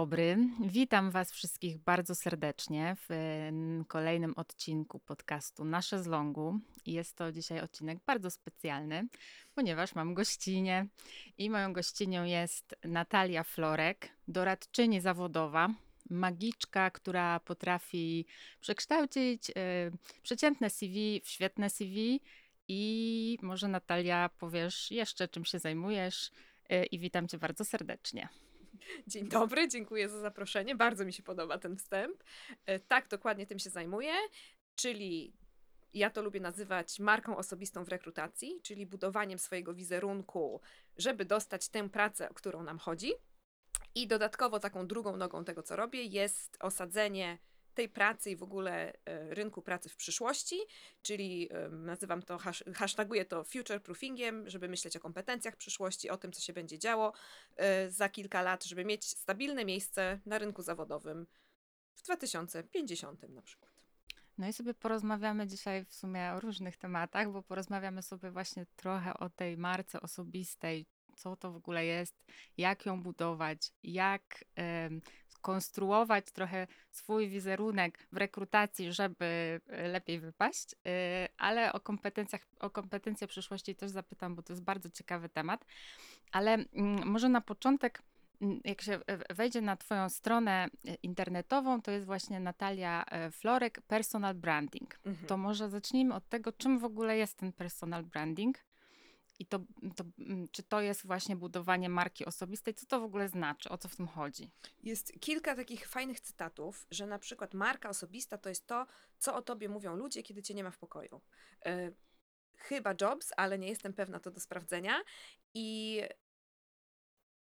Dobry, witam Was wszystkich bardzo serdecznie w kolejnym odcinku podcastu Nasze z Longu. Jest to dzisiaj odcinek bardzo specjalny, ponieważ mam gościnie i moją gościnią jest Natalia Florek, doradczyni zawodowa, magiczka, która potrafi przekształcić y, przeciętne CV w świetne CV. I może Natalia powiesz jeszcze, czym się zajmujesz, y, i witam Cię bardzo serdecznie. Dzień dobry, dziękuję za zaproszenie. Bardzo mi się podoba ten wstęp. E, tak, dokładnie tym się zajmuję, czyli ja to lubię nazywać marką osobistą w rekrutacji, czyli budowaniem swojego wizerunku, żeby dostać tę pracę, o którą nam chodzi. I dodatkowo taką drugą nogą tego, co robię, jest osadzenie tej pracy i w ogóle e, rynku pracy w przyszłości, czyli nazywam to, hashtaguję to future proofingiem, żeby myśleć o kompetencjach przyszłości, o tym, co się będzie działo e, za kilka lat, żeby mieć stabilne miejsce na rynku zawodowym w 2050 na przykład. No i sobie porozmawiamy dzisiaj w sumie o różnych tematach, bo porozmawiamy sobie właśnie trochę o tej marce osobistej, co to w ogóle jest, jak ją budować, jak konstruować trochę swój wizerunek w rekrutacji, żeby e, lepiej wypaść, e, ale o kompetencjach, o kompetencje przyszłości też zapytam, bo to jest bardzo ciekawy temat. Ale mm, może na początek mm, jak się wejdzie na Twoją stronę internetową, to jest właśnie Natalia Florek, personal branding. Mhm. To może zacznijmy od tego, czym w ogóle jest ten personal branding i to, to, mm, czy to jest właśnie budowanie marki osobistej? Co to w ogóle znaczy? O co w tym chodzi? Jest kilka takich fajnych cytatów, że na przykład marka osobista to jest to, co o tobie mówią ludzie, kiedy cię nie ma w pokoju. Yy, chyba Jobs, ale nie jestem pewna to do sprawdzenia. I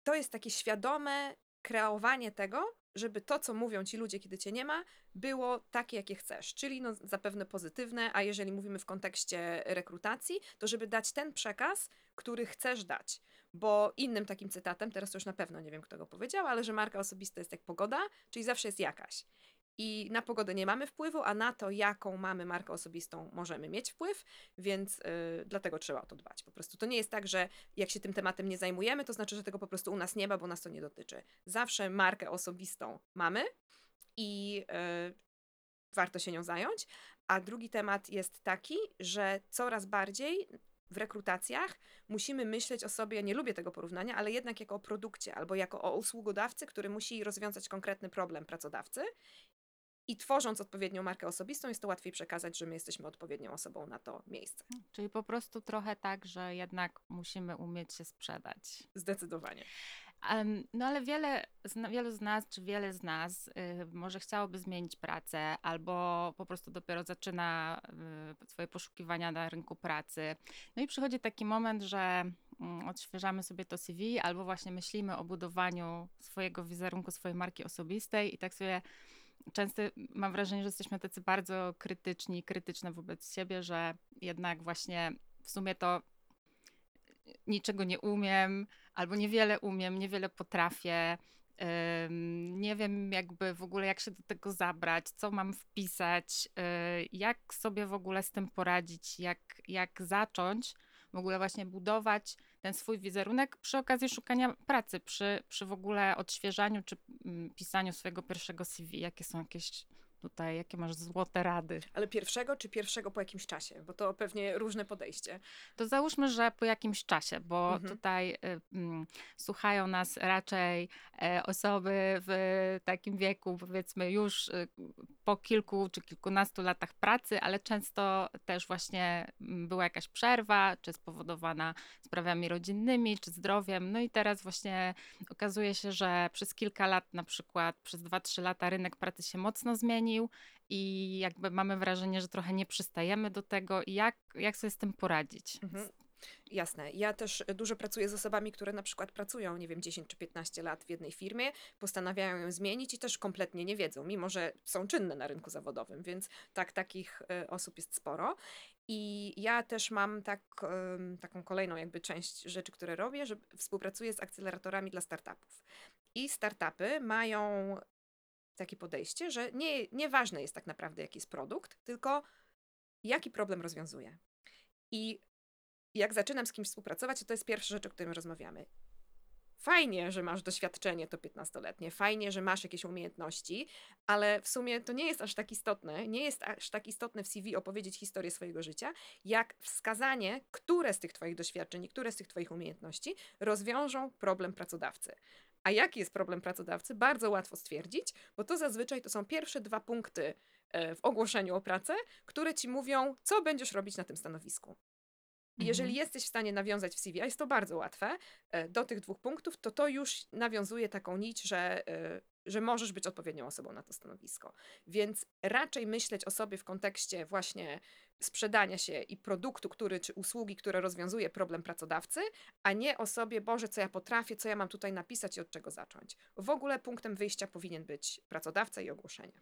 to jest takie świadome kreowanie tego, żeby to, co mówią ci ludzie, kiedy cię nie ma, było takie, jakie chcesz, czyli no, zapewne pozytywne, a jeżeli mówimy w kontekście rekrutacji, to żeby dać ten przekaz, który chcesz dać. Bo innym takim cytatem, teraz już na pewno nie wiem, kto go powiedział, ale że marka osobista jest jak pogoda, czyli zawsze jest jakaś i na pogodę nie mamy wpływu, a na to, jaką mamy markę osobistą, możemy mieć wpływ, więc yy, dlatego trzeba o to dbać. Po prostu to nie jest tak, że jak się tym tematem nie zajmujemy, to znaczy, że tego po prostu u nas nie ma, bo nas to nie dotyczy. Zawsze markę osobistą mamy i yy, warto się nią zająć. A drugi temat jest taki, że coraz bardziej w rekrutacjach musimy myśleć o sobie, nie lubię tego porównania, ale jednak jako o produkcie albo jako o usługodawcy, który musi rozwiązać konkretny problem pracodawcy i tworząc odpowiednią markę osobistą, jest to łatwiej przekazać, że my jesteśmy odpowiednią osobą na to miejsce. Czyli po prostu trochę tak, że jednak musimy umieć się sprzedać. Zdecydowanie. Um, no ale wiele, wielu z nas, czy wiele z nas y, może chciałoby zmienić pracę, albo po prostu dopiero zaczyna y, swoje poszukiwania na rynku pracy. No i przychodzi taki moment, że y, odświeżamy sobie to CV, albo właśnie myślimy o budowaniu swojego wizerunku, swojej marki osobistej i tak sobie często mam wrażenie, że jesteśmy tacy bardzo krytyczni, krytyczne wobec siebie, że jednak właśnie w sumie to niczego nie umiem, albo niewiele umiem, niewiele potrafię. Nie wiem, jakby w ogóle, jak się do tego zabrać, co mam wpisać, y, jak sobie w ogóle z tym poradzić, jak, jak zacząć w ogóle właśnie budować ten swój wizerunek przy okazji szukania pracy, przy, przy w ogóle odświeżaniu czy mm, pisaniu swojego pierwszego CV. Jakie są jakieś tutaj, jakie masz złote rady? Ale pierwszego czy pierwszego po jakimś czasie? Bo to pewnie różne podejście. To załóżmy, że po jakimś czasie, bo mhm. tutaj y, y, słuchają nas raczej y, osoby w takim wieku, powiedzmy już y, po kilku czy kilkunastu latach pracy, ale często też właśnie mm, była jakaś przerwa, czy spowodowana sprawami rodzinnymi, czy zdrowiem. No i teraz właśnie okazuje się, że przez kilka lat, na przykład przez 2-3 lata rynek pracy się mocno zmienił i jakby mamy wrażenie, że trochę nie przystajemy do tego. Jak, jak sobie z tym poradzić? Mhm. Jasne. Ja też dużo pracuję z osobami, które na przykład pracują, nie wiem, 10 czy 15 lat w jednej firmie, postanawiają ją zmienić i też kompletnie nie wiedzą, mimo że są czynne na rynku zawodowym, więc tak, takich e, osób jest sporo. I ja też mam tak, taką kolejną jakby część rzeczy, które robię, że współpracuję z akceleratorami dla startupów. I startupy mają takie podejście, że nie, nieważne jest tak naprawdę, jaki jest produkt, tylko jaki problem rozwiązuje. I jak zaczynam z kimś współpracować, to to jest pierwsza rzecz, o której rozmawiamy. fajnie, że masz doświadczenie to 15-letnie, fajnie, że masz jakieś umiejętności, ale w sumie to nie jest aż tak istotne, nie jest aż tak istotne w CV opowiedzieć historię swojego życia, jak wskazanie, które z tych Twoich doświadczeń, które z tych Twoich umiejętności rozwiążą problem pracodawcy. A jaki jest problem pracodawcy? Bardzo łatwo stwierdzić, bo to zazwyczaj to są pierwsze dwa punkty e, w ogłoszeniu o pracę, które ci mówią, co będziesz robić na tym stanowisku. Jeżeli Mhm. jesteś w stanie nawiązać w CV, a jest to bardzo łatwe, e, do tych dwóch punktów, to to już nawiązuje taką nić, że, e, że możesz być odpowiednią osobą na to stanowisko. Więc raczej myśleć o sobie w kontekście właśnie sprzedania się i produktu, który, czy usługi, które rozwiązuje problem pracodawcy, a nie o sobie, Boże, co ja potrafię, co ja mam tutaj napisać i od czego zacząć. W ogóle punktem wyjścia powinien być pracodawca i ogłoszenie.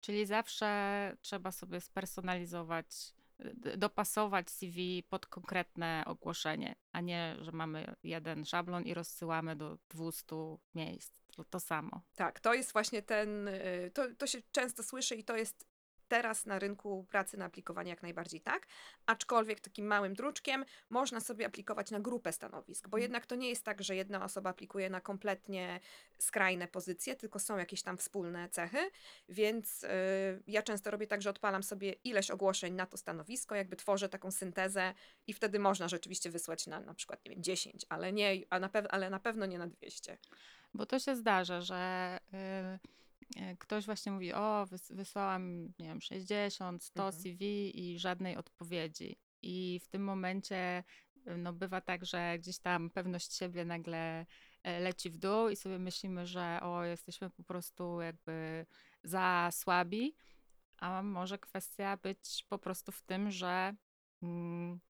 Czyli zawsze trzeba sobie spersonalizować, dopasować CV pod konkretne ogłoszenie, a nie, że mamy jeden szablon i rozsyłamy do 200 miejsc. To, to samo. Tak, to jest właśnie ten, y, to, to się często słyszy i to jest teraz na rynku pracy na aplikowanie jak najbardziej tak, aczkolwiek takim małym druczkiem można sobie aplikować na grupę stanowisk, bo Mhm. jednak to nie jest tak, że jedna osoba aplikuje na kompletnie skrajne pozycje, tylko są jakieś tam wspólne cechy, więc y, ja często robię tak, że odpalam sobie ileś ogłoszeń na to stanowisko, jakby tworzę taką syntezę i wtedy można rzeczywiście wysłać na na przykład, nie wiem, 10, ale nie, a na pew- ale na pewno nie na 200. Bo to się zdarza, że y, y, ktoś właśnie mówi, o, wys- wysłałam, nie wiem, 60, 100 Mhm. CV i żadnej odpowiedzi. I w tym momencie y, no, bywa tak, że gdzieś tam pewność siebie nagle e, leci w dół i sobie myślimy, że o, jesteśmy po prostu jakby za słabi, a może kwestia być po prostu w tym, że mm,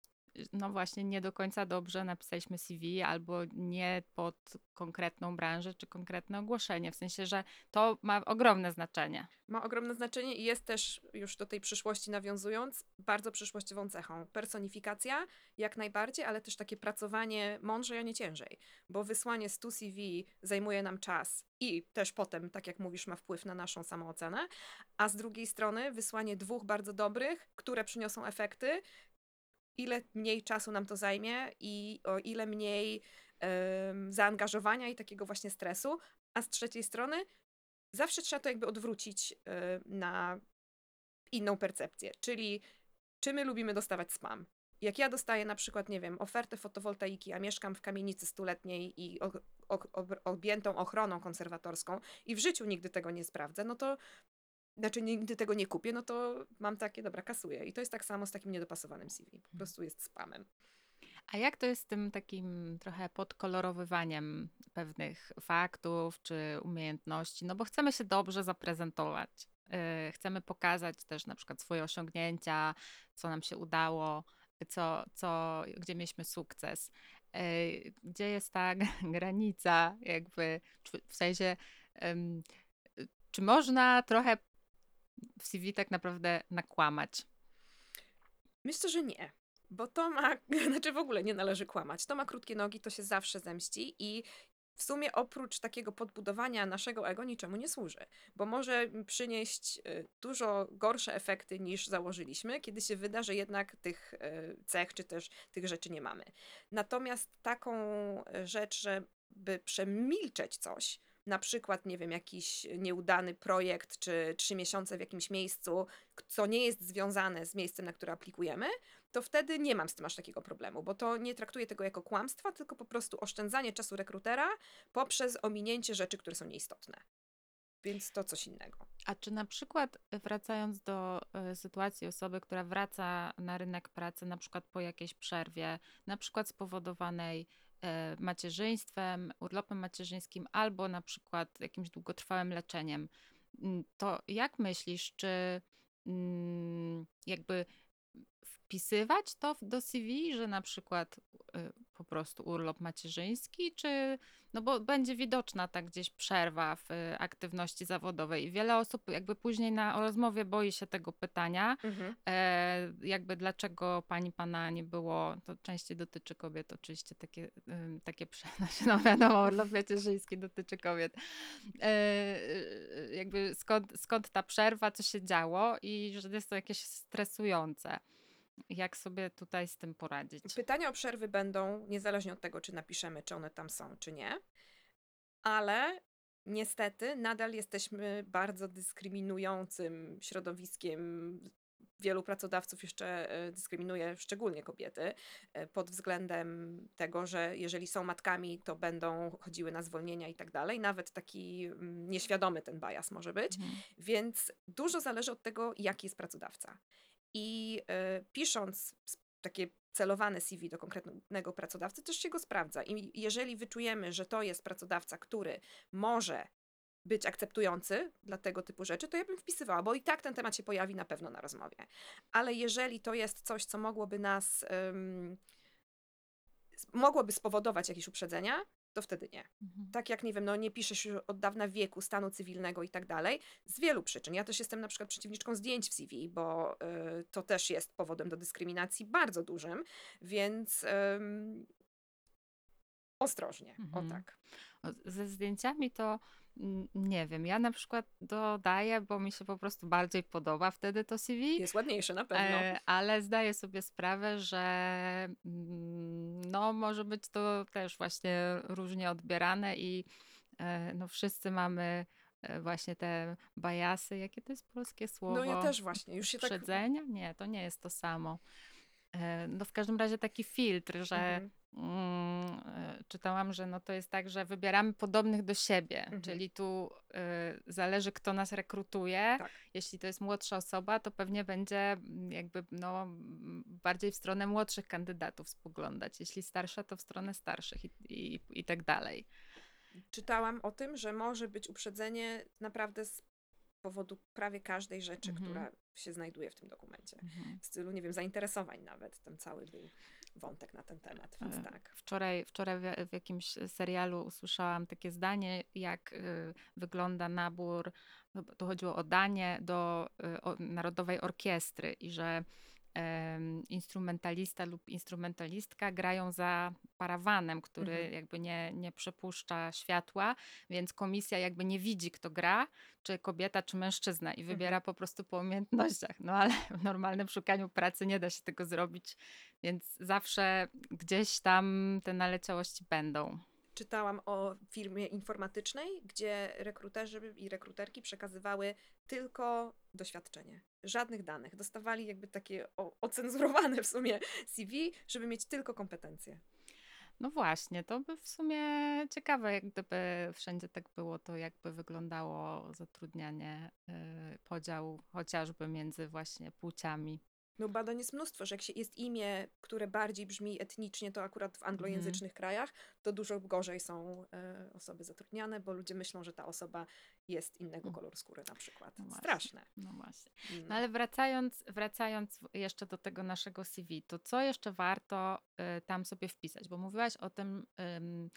no właśnie nie do końca dobrze napisaliśmy CV albo nie pod konkretną branżę czy konkretne ogłoszenie. W sensie, że to ma ogromne znaczenie. ma ogromne znaczenie i jest też, już do tej przyszłości nawiązując, bardzo przyszłościową cechą. Personifikacja jak najbardziej, ale też takie pracowanie mądrzej, a nie ciężej, bo wysłanie 100 CV zajmuje nam czas i też potem, tak jak mówisz, ma wpływ na naszą samoocenę, a z drugiej strony wysłanie dwóch bardzo dobrych, które przyniosą efekty, ile mniej czasu nam to zajmie i o ile mniej em, zaangażowania i takiego właśnie stresu, a z trzeciej strony zawsze trzeba to jakby odwrócić y, na inną percepcję, czyli czy my lubimy dostawać spam. Jak ja dostaję na przykład, nie wiem, ofertę fotowoltaiki, a mieszkam w kamienicy stuletniej i o, o, ob- objętą ochroną konserwatorską i w życiu nigdy tego nie sprawdzę, no to znaczy nigdy tego nie kupię, no to mam takie, dobra, kasuję. I to jest tak samo z takim niedopasowanym CV. Po prostu jest spamem. A jak to jest z tym takim trochę podkolorowywaniem pewnych faktów czy umiejętności? No bo chcemy się dobrze zaprezentować. Yy, Chcemy pokazać też na przykład swoje osiągnięcia, co nam się udało, co, co, gdzie mieliśmy sukces. Yy, Gdzie jest ta granica, jakby w sensie, ym, czy można trochę w CV tak naprawdę nakłamać? Myślę, że nie. Bo to ma, znaczy w ogóle nie należy kłamać. To ma krótkie nogi, to się zawsze zemści i w sumie oprócz takiego podbudowania naszego ego niczemu nie służy, bo może przynieść y, dużo gorsze efekty niż założyliśmy, kiedy się wyda, że jednak tych y, cech czy też tych rzeczy nie mamy. Natomiast taką y, rzecz, żeby przemilczeć coś, na przykład, nie wiem, jakiś nieudany projekt czy trzy miesiące w jakimś miejscu, co nie jest związane z miejscem, na które aplikujemy, to wtedy nie mam z tym aż takiego problemu, bo to nie traktuję tego jako kłamstwa, tylko po prostu oszczędzanie czasu rekrutera poprzez ominięcie rzeczy, które są nieistotne. Więc to coś innego. A czy na przykład y, wracając do y, sytuacji osoby, która wraca na rynek pracy, na przykład po jakiejś przerwie, na przykład spowodowanej e, macierzyństwem, urlopem macierzyńskim, albo na przykład jakimś długotrwałym leczeniem, to jak myślisz, czy mm, jakby wpisywać to do CV, że na przykład y, po prostu urlop macierzyński, czy no bo będzie widoczna tak gdzieś przerwa w y, aktywności zawodowej i wiele osób jakby później na rozmowie boi się tego pytania, e, jakby dlaczego pani pana nie było, to częściej dotyczy kobiet oczywiście takie, ym, takie znaczy, no wiadomo, urlop macierzyński dotyczy kobiet. E, jakby skąd, skąd ta przerwa, co się działo i że jest to jakieś stresujące. Jak sobie tutaj z tym poradzić? Pytania o przerwy będą niezależnie od tego, czy napiszemy, czy one tam są, czy nie. ale niestety nadal jesteśmy bardzo dyskryminującym środowiskiem. Wielu pracodawców jeszcze e, dyskryminuje szczególnie kobiety e, pod względem tego, że jeżeli są matkami, to będą chodziły na zwolnienia i tak dalej. Nawet taki mm, nieświadomy ten bias może być. Mhm. Więc dużo zależy od tego, jaki jest pracodawca. I y, pisząc takie celowane CV do konkretnego pracodawcy, też się go sprawdza. I jeżeli wyczujemy, że to jest pracodawca, który może być akceptujący dla tego typu rzeczy, to ja bym wpisywała, bo i tak ten temat się pojawi na pewno na rozmowie. Ale jeżeli to jest coś, co mogłoby nas, mogłoby spowodować jakieś uprzedzenia, to wtedy nie. Mhm. Tak jak, nie wiem, no nie piszesz już od dawna wieku, stanu cywilnego i tak dalej, z wielu przyczyn. Ja też jestem na przykład przeciwniczką zdjęć w CV, bo y, to też jest powodem do dyskryminacji bardzo dużym, więc y, ostrożnie, Mhm. o tak. O, Ze zdjęciami to nie wiem. Ja na przykład dodaję, bo mi się po prostu bardziej podoba wtedy to CV. Jest ładniejsze na pewno. E, ale zdaję sobie sprawę, że mm, no, może być to też właśnie różnie odbierane i e, no, wszyscy mamy e, właśnie te bajasy. Jakie to jest polskie słowo? No ja też właśnie, już się tak... Nie, to nie jest to samo. No w każdym razie taki filtr, że Mhm. Mm, e, czytałam, że no to jest tak, że wybieramy podobnych do siebie, Mhm. czyli tu e, zależy kto nas rekrutuje. Tak. Jeśli to jest młodsza osoba, to pewnie będzie mm, jakby no bardziej w stronę młodszych kandydatów spoglądać. Jeśli starsza, to w stronę starszych i, i, i tak dalej. Czytałam o tym, że może być uprzedzenie naprawdę z powodu prawie każdej rzeczy, Mhm. która się znajduje w tym dokumencie. Mhm. W stylu, nie wiem, zainteresowań nawet. Tam cały był wątek na ten temat, więc E, tak. Wczoraj, wczoraj w, jakimś serialu usłyszałam takie zdanie, jak y, wygląda nabór, no tu chodziło o danie do y, Narodowej Orkiestry i że instrumentalista lub instrumentalistka grają za parawanem, który Mhm. jakby nie, nie przepuszcza światła, więc komisja jakby nie widzi, kto gra, czy kobieta, czy mężczyzna i wybiera Mhm. po prostu po umiejętnościach. No ale w normalnym szukaniu pracy nie da się tego zrobić, więc zawsze gdzieś tam te naleciałości będą. Czytałam o firmie informatycznej, gdzie rekruterzy i rekruterki przekazywały tylko doświadczenie. Żadnych danych. Dostawali jakby takie ocenzurowane w sumie CV, żeby mieć tylko kompetencje. No właśnie, to by w sumie ciekawe, jak gdyby wszędzie tak było, to jakby wyglądało zatrudnianie, y, podział chociażby między właśnie płciami. No badań jest mnóstwo, że jak się jest imię, które bardziej brzmi etnicznie, to akurat w anglojęzycznych krajach, to dużo gorzej są e, osoby zatrudniane, bo ludzie myślą, że ta osoba jest innego Mm. koloru skóry na przykład. No. Straszne. No właśnie. Mm. No ale wracając, wracając jeszcze do tego naszego CV, to co jeszcze warto y, tam sobie wpisać? Bo mówiłaś o tym, ym,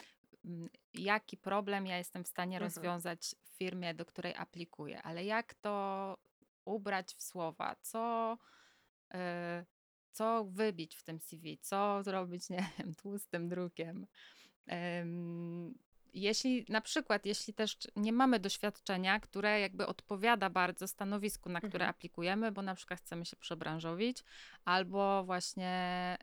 ym, jaki problem ja jestem w stanie Mhm. rozwiązać w firmie, do której aplikuję, ale jak to ubrać w słowa? Co, y, co wybić w tym CV? Co zrobić, nie wiem, tłustym drukiem? Jeśli na przykład, jeśli też nie mamy doświadczenia, które jakby odpowiada bardzo stanowisku, na które Mhm. aplikujemy, bo na przykład chcemy się przebranżowić, albo właśnie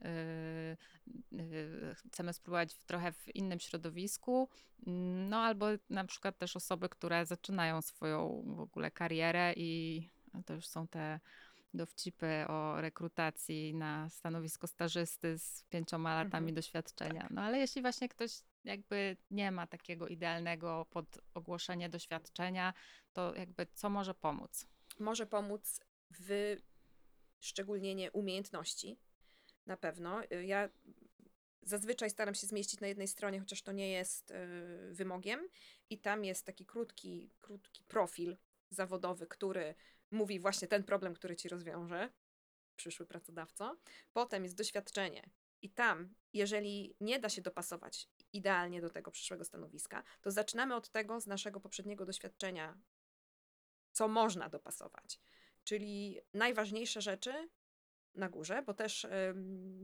yy, yy, chcemy spróbować w, trochę w innym środowisku, no albo na przykład też osoby, które zaczynają swoją w ogóle karierę i to już są te dowcipy o rekrutacji na stanowisko stażysty z pięcioma latami Mhm. doświadczenia. Tak. No ale jeśli właśnie ktoś jakby nie ma takiego idealnego pod ogłoszenie doświadczenia, to jakby co może pomóc? Może pomóc wyszczególnienie umiejętności. Na pewno. Ja zazwyczaj staram się zmieścić na jednej stronie, chociaż to nie jest y, wymogiem. I tam jest taki krótki, krótki profil zawodowy, który mówi właśnie ten problem, który ci rozwiąże, przyszły pracodawco. Potem jest doświadczenie. I tam, jeżeli nie da się dopasować idealnie do tego przyszłego stanowiska, to zaczynamy od tego z naszego poprzedniego doświadczenia, co można dopasować. Czyli najważniejsze rzeczy na górze, bo też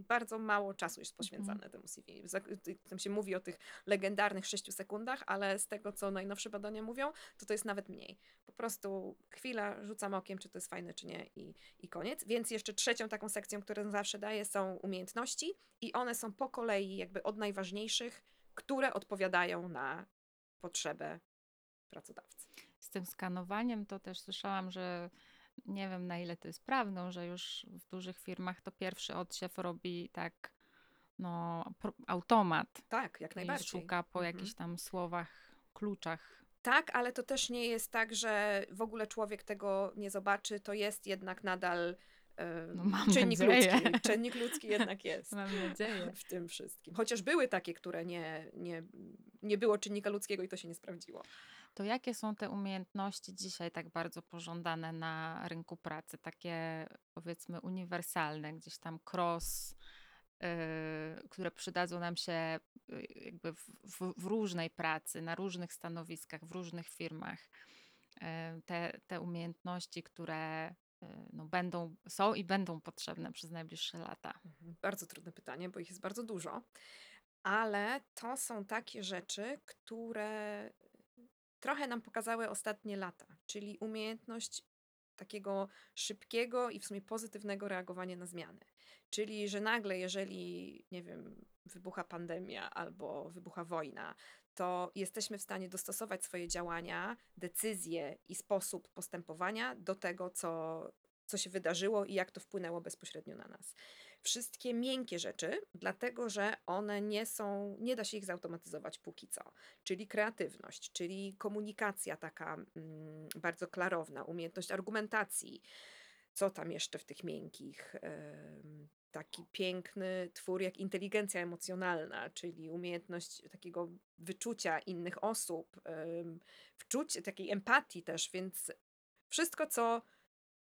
bardzo mało czasu jest poświęcane temu CV. Tam się mówi o tych legendarnych 6 sekundach, ale z tego, co najnowsze badania mówią, to to jest nawet mniej. Po prostu chwila, rzucam okiem, czy to jest fajne, czy nie i, i koniec. Więc jeszcze trzecią taką sekcją, którą zawsze daję, są umiejętności i one są po kolei jakby od najważniejszych, które odpowiadają na potrzebę pracodawcy. Z tym skanowaniem to też słyszałam, że nie wiem na ile to jest prawdą, że już w dużych firmach to pierwszy odsiew robi tak no, automat. Tak, jak najbardziej. Szuka po mhm. jakichś tam słowach, kluczach. Tak, ale to też nie jest tak, że w ogóle człowiek tego nie zobaczy. To jest jednak nadal no, czynnik nadzieję. ludzki. Czynnik ludzki jednak jest. Mam nadzieję. W tym wszystkim. Chociaż były takie, które nie, nie, nie było czynnika ludzkiego i to się nie sprawdziło. To jakie są te umiejętności dzisiaj tak bardzo pożądane na rynku pracy? Takie powiedzmy uniwersalne, gdzieś tam cross, yy, które przydadzą nam się yy, jakby w, w, w, różnej pracy, na różnych stanowiskach, w różnych firmach. Yy, te, te umiejętności, które no, będą, są i będą potrzebne przez najbliższe lata? Mhm. Bardzo trudne pytanie, bo ich jest bardzo dużo, ale to są takie rzeczy, które trochę nam pokazały ostatnie lata, czyli umiejętność takiego szybkiego i w sumie pozytywnego reagowania na zmiany. Czyli, że nagle, jeżeli, nie wiem, wybucha pandemia albo wybucha wojna, to jesteśmy w stanie dostosować swoje działania, decyzje i sposób postępowania do tego, co, co się wydarzyło i jak to wpłynęło bezpośrednio na nas. Wszystkie miękkie rzeczy, dlatego że one nie są, nie da się ich zautomatyzować póki co. Czyli kreatywność, czyli komunikacja taka mm, bardzo klarowna, umiejętność argumentacji. Co tam jeszcze w tych miękkich? taki piękny twór jak inteligencja emocjonalna, czyli umiejętność takiego wyczucia innych osób, wczuć takiej empatii też, więc wszystko, co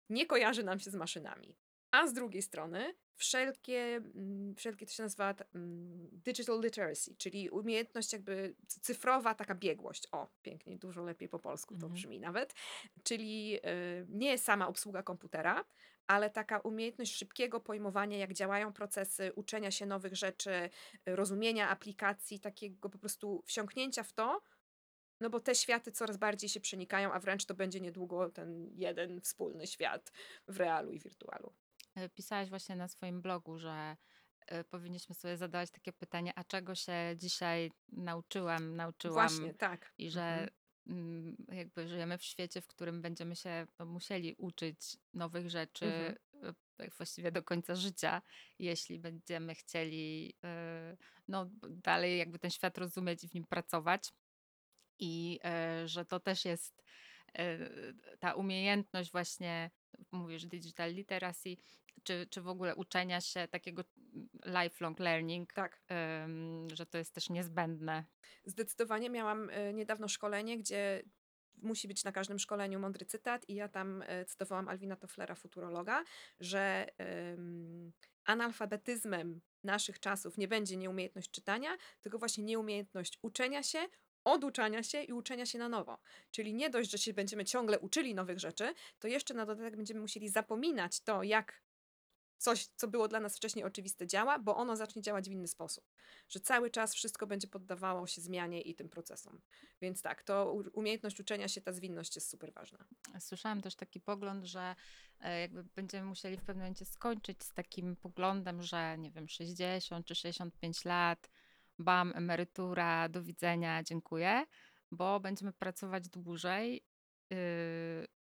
nie kojarzy nam się z maszynami. A z drugiej strony wszelkie, mm, wszelkie to się nazywa mm, digital literacy, czyli umiejętność jakby cyfrowa, taka biegłość. O, pięknie, dużo lepiej po polsku to mhm. brzmi nawet. Czyli y, nie sama obsługa komputera, ale taka umiejętność szybkiego pojmowania, jak działają procesy, uczenia się nowych rzeczy, rozumienia aplikacji, takiego po prostu wsiąknięcia w to, no bo te światy coraz bardziej się przenikają, a wręcz to będzie niedługo ten jeden wspólny świat w realu i wirtualu. E, pisałaś właśnie na swoim blogu, że e, powinniśmy sobie zadawać takie pytanie, a czego się dzisiaj nauczyłam, nauczyłam. Właśnie, tak. I że mhm. Mm, jakby żyjemy w świecie, w którym będziemy się no, musieli uczyć nowych rzeczy mhm. E, właściwie do końca życia, jeśli będziemy chcieli no, dalej jakby ten świat rozumieć i w nim pracować. I że to też jest ta umiejętność właśnie, mówisz digital literacy, czy, czy w ogóle uczenia się takiego lifelong learning, tak. że to jest też niezbędne. Zdecydowanie miałam e, niedawno szkolenie, gdzie musi być na każdym szkoleniu mądry cytat i ja tam e, cytowałam Alwina Tofflera, futurologa, że analfabetyzmem naszych czasów nie będzie nieumiejętność czytania, tylko właśnie nieumiejętność uczenia się, oduczania się i uczenia się na nowo. Czyli nie dość, że się będziemy ciągle uczyli nowych rzeczy, to jeszcze na dodatek będziemy musieli zapominać to, jak coś, co było dla nas wcześniej oczywiste, działa, bo ono zacznie działać w inny sposób. Że cały czas wszystko będzie poddawało się zmianie i tym procesom. Więc tak, to umiejętność uczenia się, ta zwinność jest super ważna. Słyszałam też taki pogląd, że e, jakby będziemy musieli w pewnym momencie skończyć z takim poglądem, że nie wiem, 60 czy 65 lat, bam, emerytura, do widzenia, dziękuję, bo będziemy pracować dłużej. Yy,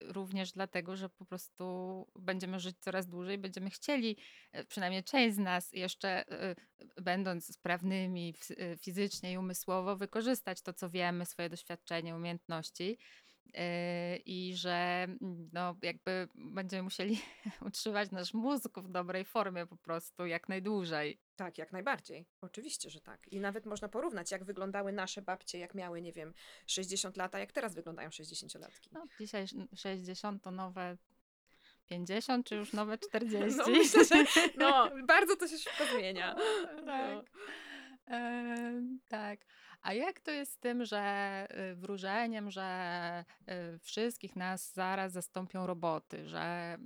również dlatego, że po prostu będziemy żyć coraz dłużej, będziemy chcieli, e, przynajmniej część z nas jeszcze e, będąc sprawnymi e, fizycznie i umysłowo, wykorzystać to, co wiemy, swoje doświadczenie, umiejętności i że mm, no, jakby będziemy musieli utrzymać nasz mózg w dobrej formie po prostu jak najdłużej. Tak, jak najbardziej. Oczywiście, że tak. I nawet można porównać, jak wyglądały nasze babcie, jak miały, nie wiem, 60 lat, a jak teraz wyglądają 60-latki. No, dzisiaj 60 to nowe 50, czy już nowe 40? No, myślę, że no, bardzo to się szybko zmienia. tak. No. E, tak. A jak to jest z tym, że y, wróżeniem, że y, wszystkich nas zaraz zastąpią roboty, że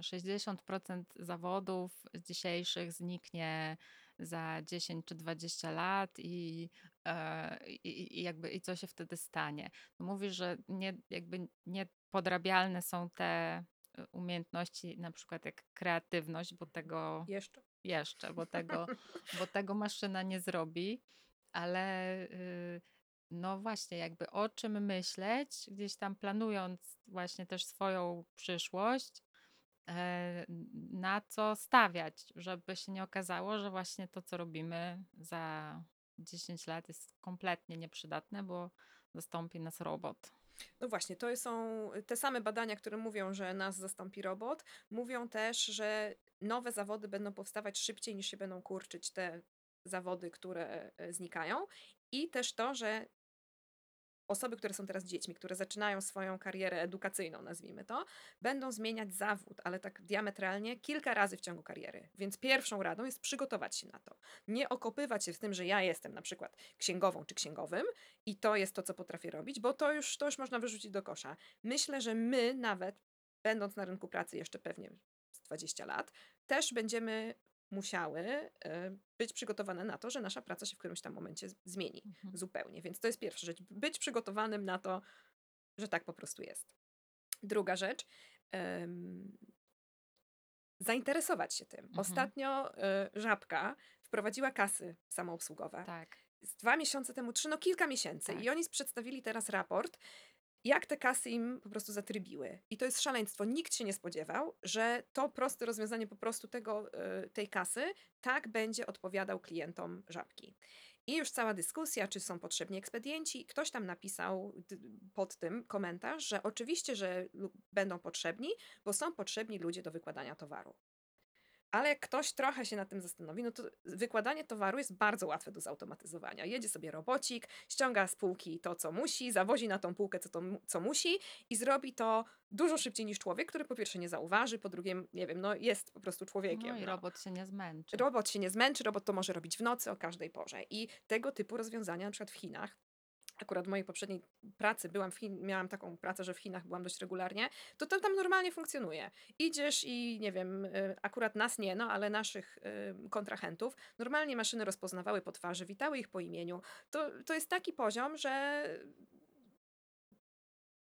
60% mm, zawodów dzisiejszych zniknie za 10 czy 20 lat i, e, i, i jakby i co się wtedy stanie? No mówisz, że nie, jakby niepodrabialne są te y, umiejętności, na przykład jak kreatywność, bo tego jeszcze, jeszcze bo tego, bo tego maszyna nie zrobi ale y, no właśnie, jakby o czym myśleć, gdzieś tam planując właśnie też swoją przyszłość, e, na co stawiać, żeby się nie okazało, że właśnie to, co robimy za 10 lat jest kompletnie nieprzydatne, bo zastąpi nas robot. No właśnie, to są te same badania, które mówią, że nas zastąpi robot, mówią też, że nowe zawody będą powstawać szybciej niż się będą kurczyć te zawody, które e, znikają. I też to, że osoby, które są teraz dziećmi, które zaczynają swoją karierę edukacyjną, nazwijmy to, będą zmieniać zawód, ale tak diametralnie kilka razy w ciągu kariery. Więc pierwszą radą jest przygotować się na to. Nie okopywać się w tym, że ja jestem na przykład księgową czy księgowym i to jest to, co potrafię robić, bo to już, to już można wyrzucić do kosza. Myślę, że my nawet, będąc na rynku pracy jeszcze pewnie 20 lat, też będziemy musiały e, być przygotowane na to, że nasza praca się w którymś tam momencie zmieni mhm. zupełnie. Więc to jest pierwsza rzecz. Być przygotowanym na to, że tak po prostu jest. Druga rzecz. Um, zainteresować się tym. Mhm. Ostatnio y, Żabka wprowadziła kasy samoobsługowe. Tak. Z dwa miesiące temu, trzy, no kilka miesięcy. Tak. I oni przedstawili teraz raport, jak te kasy im po prostu zatrybiły. I to jest szaleństwo. Nikt się nie spodziewał, że to proste rozwiązanie po prostu tego, e, tej kasy tak będzie odpowiadał klientom żabki. I już cała dyskusja, czy są potrzebni ekspedienci. Ktoś tam napisał pod tym komentarz, że oczywiście, że będą potrzebni, bo są potrzebni ludzie do wykładania towaru. Ale jak ktoś trochę się nad tym zastanowi, no to wykładanie towaru jest bardzo łatwe do zautomatyzowania. Jedzie sobie robocik, ściąga z półki to, co musi, zawozi na tą półkę, co, to, co musi i zrobi to dużo szybciej niż człowiek, który po pierwsze nie zauważy, po drugie, nie wiem, no jest po prostu człowiekiem. No i no. robot się nie zmęczy. Robot się nie zmęczy, robot to może robić w nocy o każdej porze. I tego typu rozwiązania, na przykład w Chinach, akurat w mojej poprzedniej pracy byłam w Chin, miałam taką pracę, że w Chinach byłam dość regularnie, to tam, tam normalnie funkcjonuje. Idziesz i nie wiem, y, akurat nas nie, no ale naszych y, kontrahentów, normalnie maszyny rozpoznawały po twarzy, witały ich po imieniu. To, to jest taki poziom, że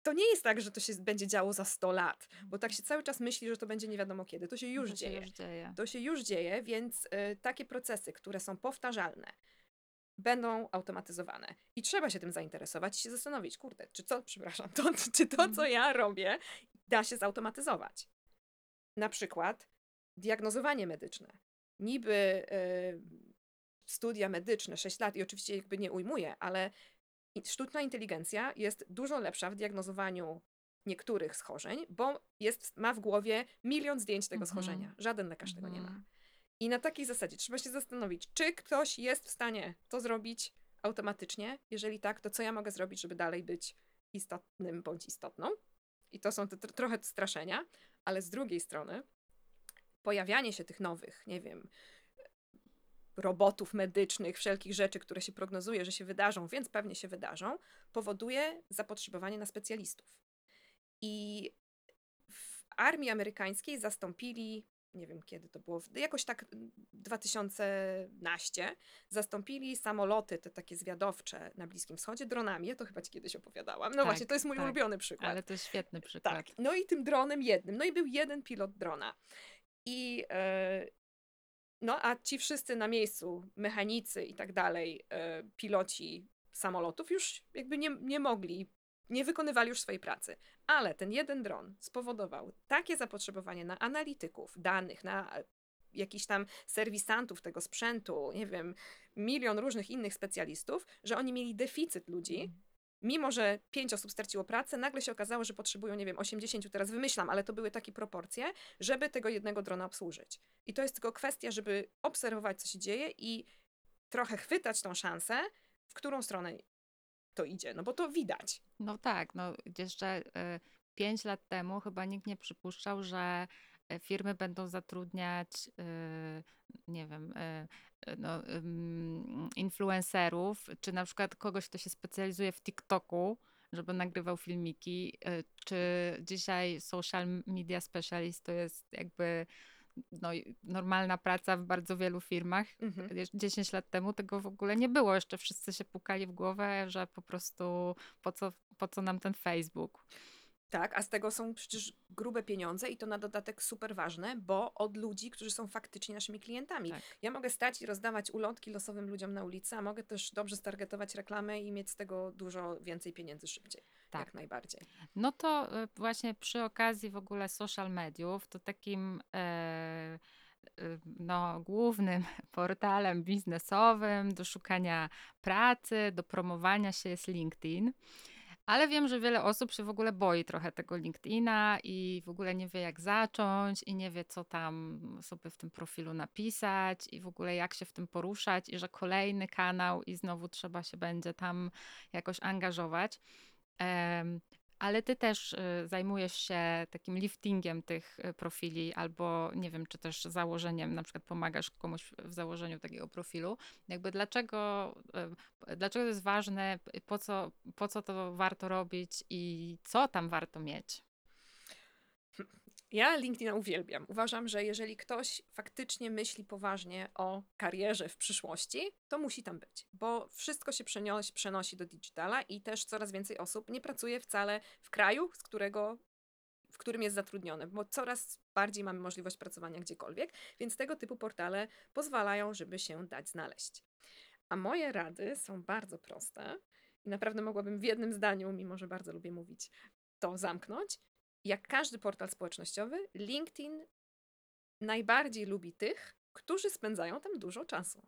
to nie jest tak, że to się będzie działo za 100 lat, bo tak się cały czas myśli, że to będzie nie wiadomo kiedy. To się już, to dzieje. Się już dzieje. To się już dzieje, więc y, takie procesy, które są powtarzalne, będą automatyzowane. I trzeba się tym zainteresować i się zastanowić, kurde, czy co, przepraszam, to, czy to, co mhm. ja robię, da się zautomatyzować. Na przykład diagnozowanie medyczne. Niby y, studia medyczne, 6 lat i oczywiście jakby nie ujmuję, ale sztuczna inteligencja jest dużo lepsza w diagnozowaniu niektórych schorzeń, bo jest, ma w głowie milion zdjęć tego mhm. schorzenia. Żaden lekarz tego nie ma. I na takiej zasadzie trzeba się zastanowić, czy ktoś jest w stanie to zrobić automatycznie. Jeżeli tak, to co ja mogę zrobić, żeby dalej być istotnym bądź istotną. I to są te trochę straszenia, ale z drugiej strony pojawianie się tych nowych, nie wiem, robotów medycznych, wszelkich rzeczy, które się prognozuje, że się wydarzą, więc pewnie się wydarzą, powoduje zapotrzebowanie na specjalistów. I w armii amerykańskiej zastąpili nie wiem kiedy to było, jakoś tak 2011, zastąpili samoloty, te takie zwiadowcze na Bliskim Wschodzie dronami. Ja to chyba ci kiedyś opowiadałam. No tak, właśnie, to jest mój tak, ulubiony przykład. Ale to jest świetny przykład. Tak. No i tym dronem jednym. No i był jeden pilot drona. I yy, no a ci wszyscy na miejscu, mechanicy i tak dalej, yy, piloci samolotów już jakby nie, nie mogli nie wykonywali już swojej pracy. Ale ten jeden dron spowodował takie zapotrzebowanie na analityków, danych, na e, jakichś tam serwisantów tego sprzętu, nie wiem, milion różnych innych specjalistów, że oni mieli deficyt ludzi. Mm. Mimo, że pięć osób straciło pracę, nagle się okazało, że potrzebują, nie wiem, 80, teraz wymyślam, ale to były takie proporcje, żeby tego jednego drona obsłużyć. I to jest tylko kwestia, żeby obserwować, co się dzieje i trochę chwytać tą szansę, w którą stronę to idzie, no bo to widać. No tak, no jeszcze y, pięć lat temu chyba nikt nie przypuszczał, że e, firmy będą zatrudniać, y, nie wiem, y, no, influencerów, czy na przykład kogoś, kto się specjalizuje w TikToku, żeby nagrywał filmiki, czy dzisiaj social media specialist to jest jakby no, normalna praca w bardzo wielu firmach. Mhm. 10 lat temu tego w ogóle nie było. Jeszcze wszyscy się pukali w głowę, że po prostu po co, po co nam ten Facebook. Tak, a z tego są przecież grube pieniądze i to na dodatek super ważne, bo od ludzi, którzy są faktycznie naszymi klientami. Tak. Ja mogę stać i rozdawać ulotki losowym ludziom na ulicy, a mogę też dobrze stargetować reklamy i mieć z tego dużo więcej pieniędzy szybciej. Tak. Jak najbardziej. No to y, właśnie przy okazji w ogóle social mediów, to takim e, y, no, głównym portalem biznesowym do szukania pracy, do promowania się jest LinkedIn. Ale wiem, że wiele osób się w ogóle boi trochę tego LinkedIna i w ogóle nie wie, jak zacząć, i nie wie, co tam sobie w tym profilu napisać, i w ogóle jak się w tym poruszać, i że kolejny kanał, i znowu trzeba się będzie tam jakoś angażować. Ale ty też y, zajmujesz się takim liftingiem tych y, profili, albo nie wiem, czy też założeniem, na przykład pomagasz komuś w założeniu takiego profilu. Jakby dlaczego, y, dlaczego to jest ważne, po co, po co to warto robić i co tam warto mieć? Ja LinkedIna uwielbiam. Uważam, że jeżeli ktoś faktycznie myśli poważnie o karierze w przyszłości, to musi tam być, bo wszystko się przenosi, przenosi do digitala i też coraz więcej osób nie pracuje wcale w kraju, z którego w którym jest zatrudniony, bo coraz bardziej mamy możliwość pracowania gdziekolwiek, więc tego typu portale pozwalają, żeby się dać znaleźć. A moje rady są bardzo proste i naprawdę mogłabym w jednym zdaniu, mimo że bardzo lubię mówić, to zamknąć. Jak każdy portal społecznościowy, LinkedIn najbardziej lubi tych, którzy spędzają tam dużo czasu.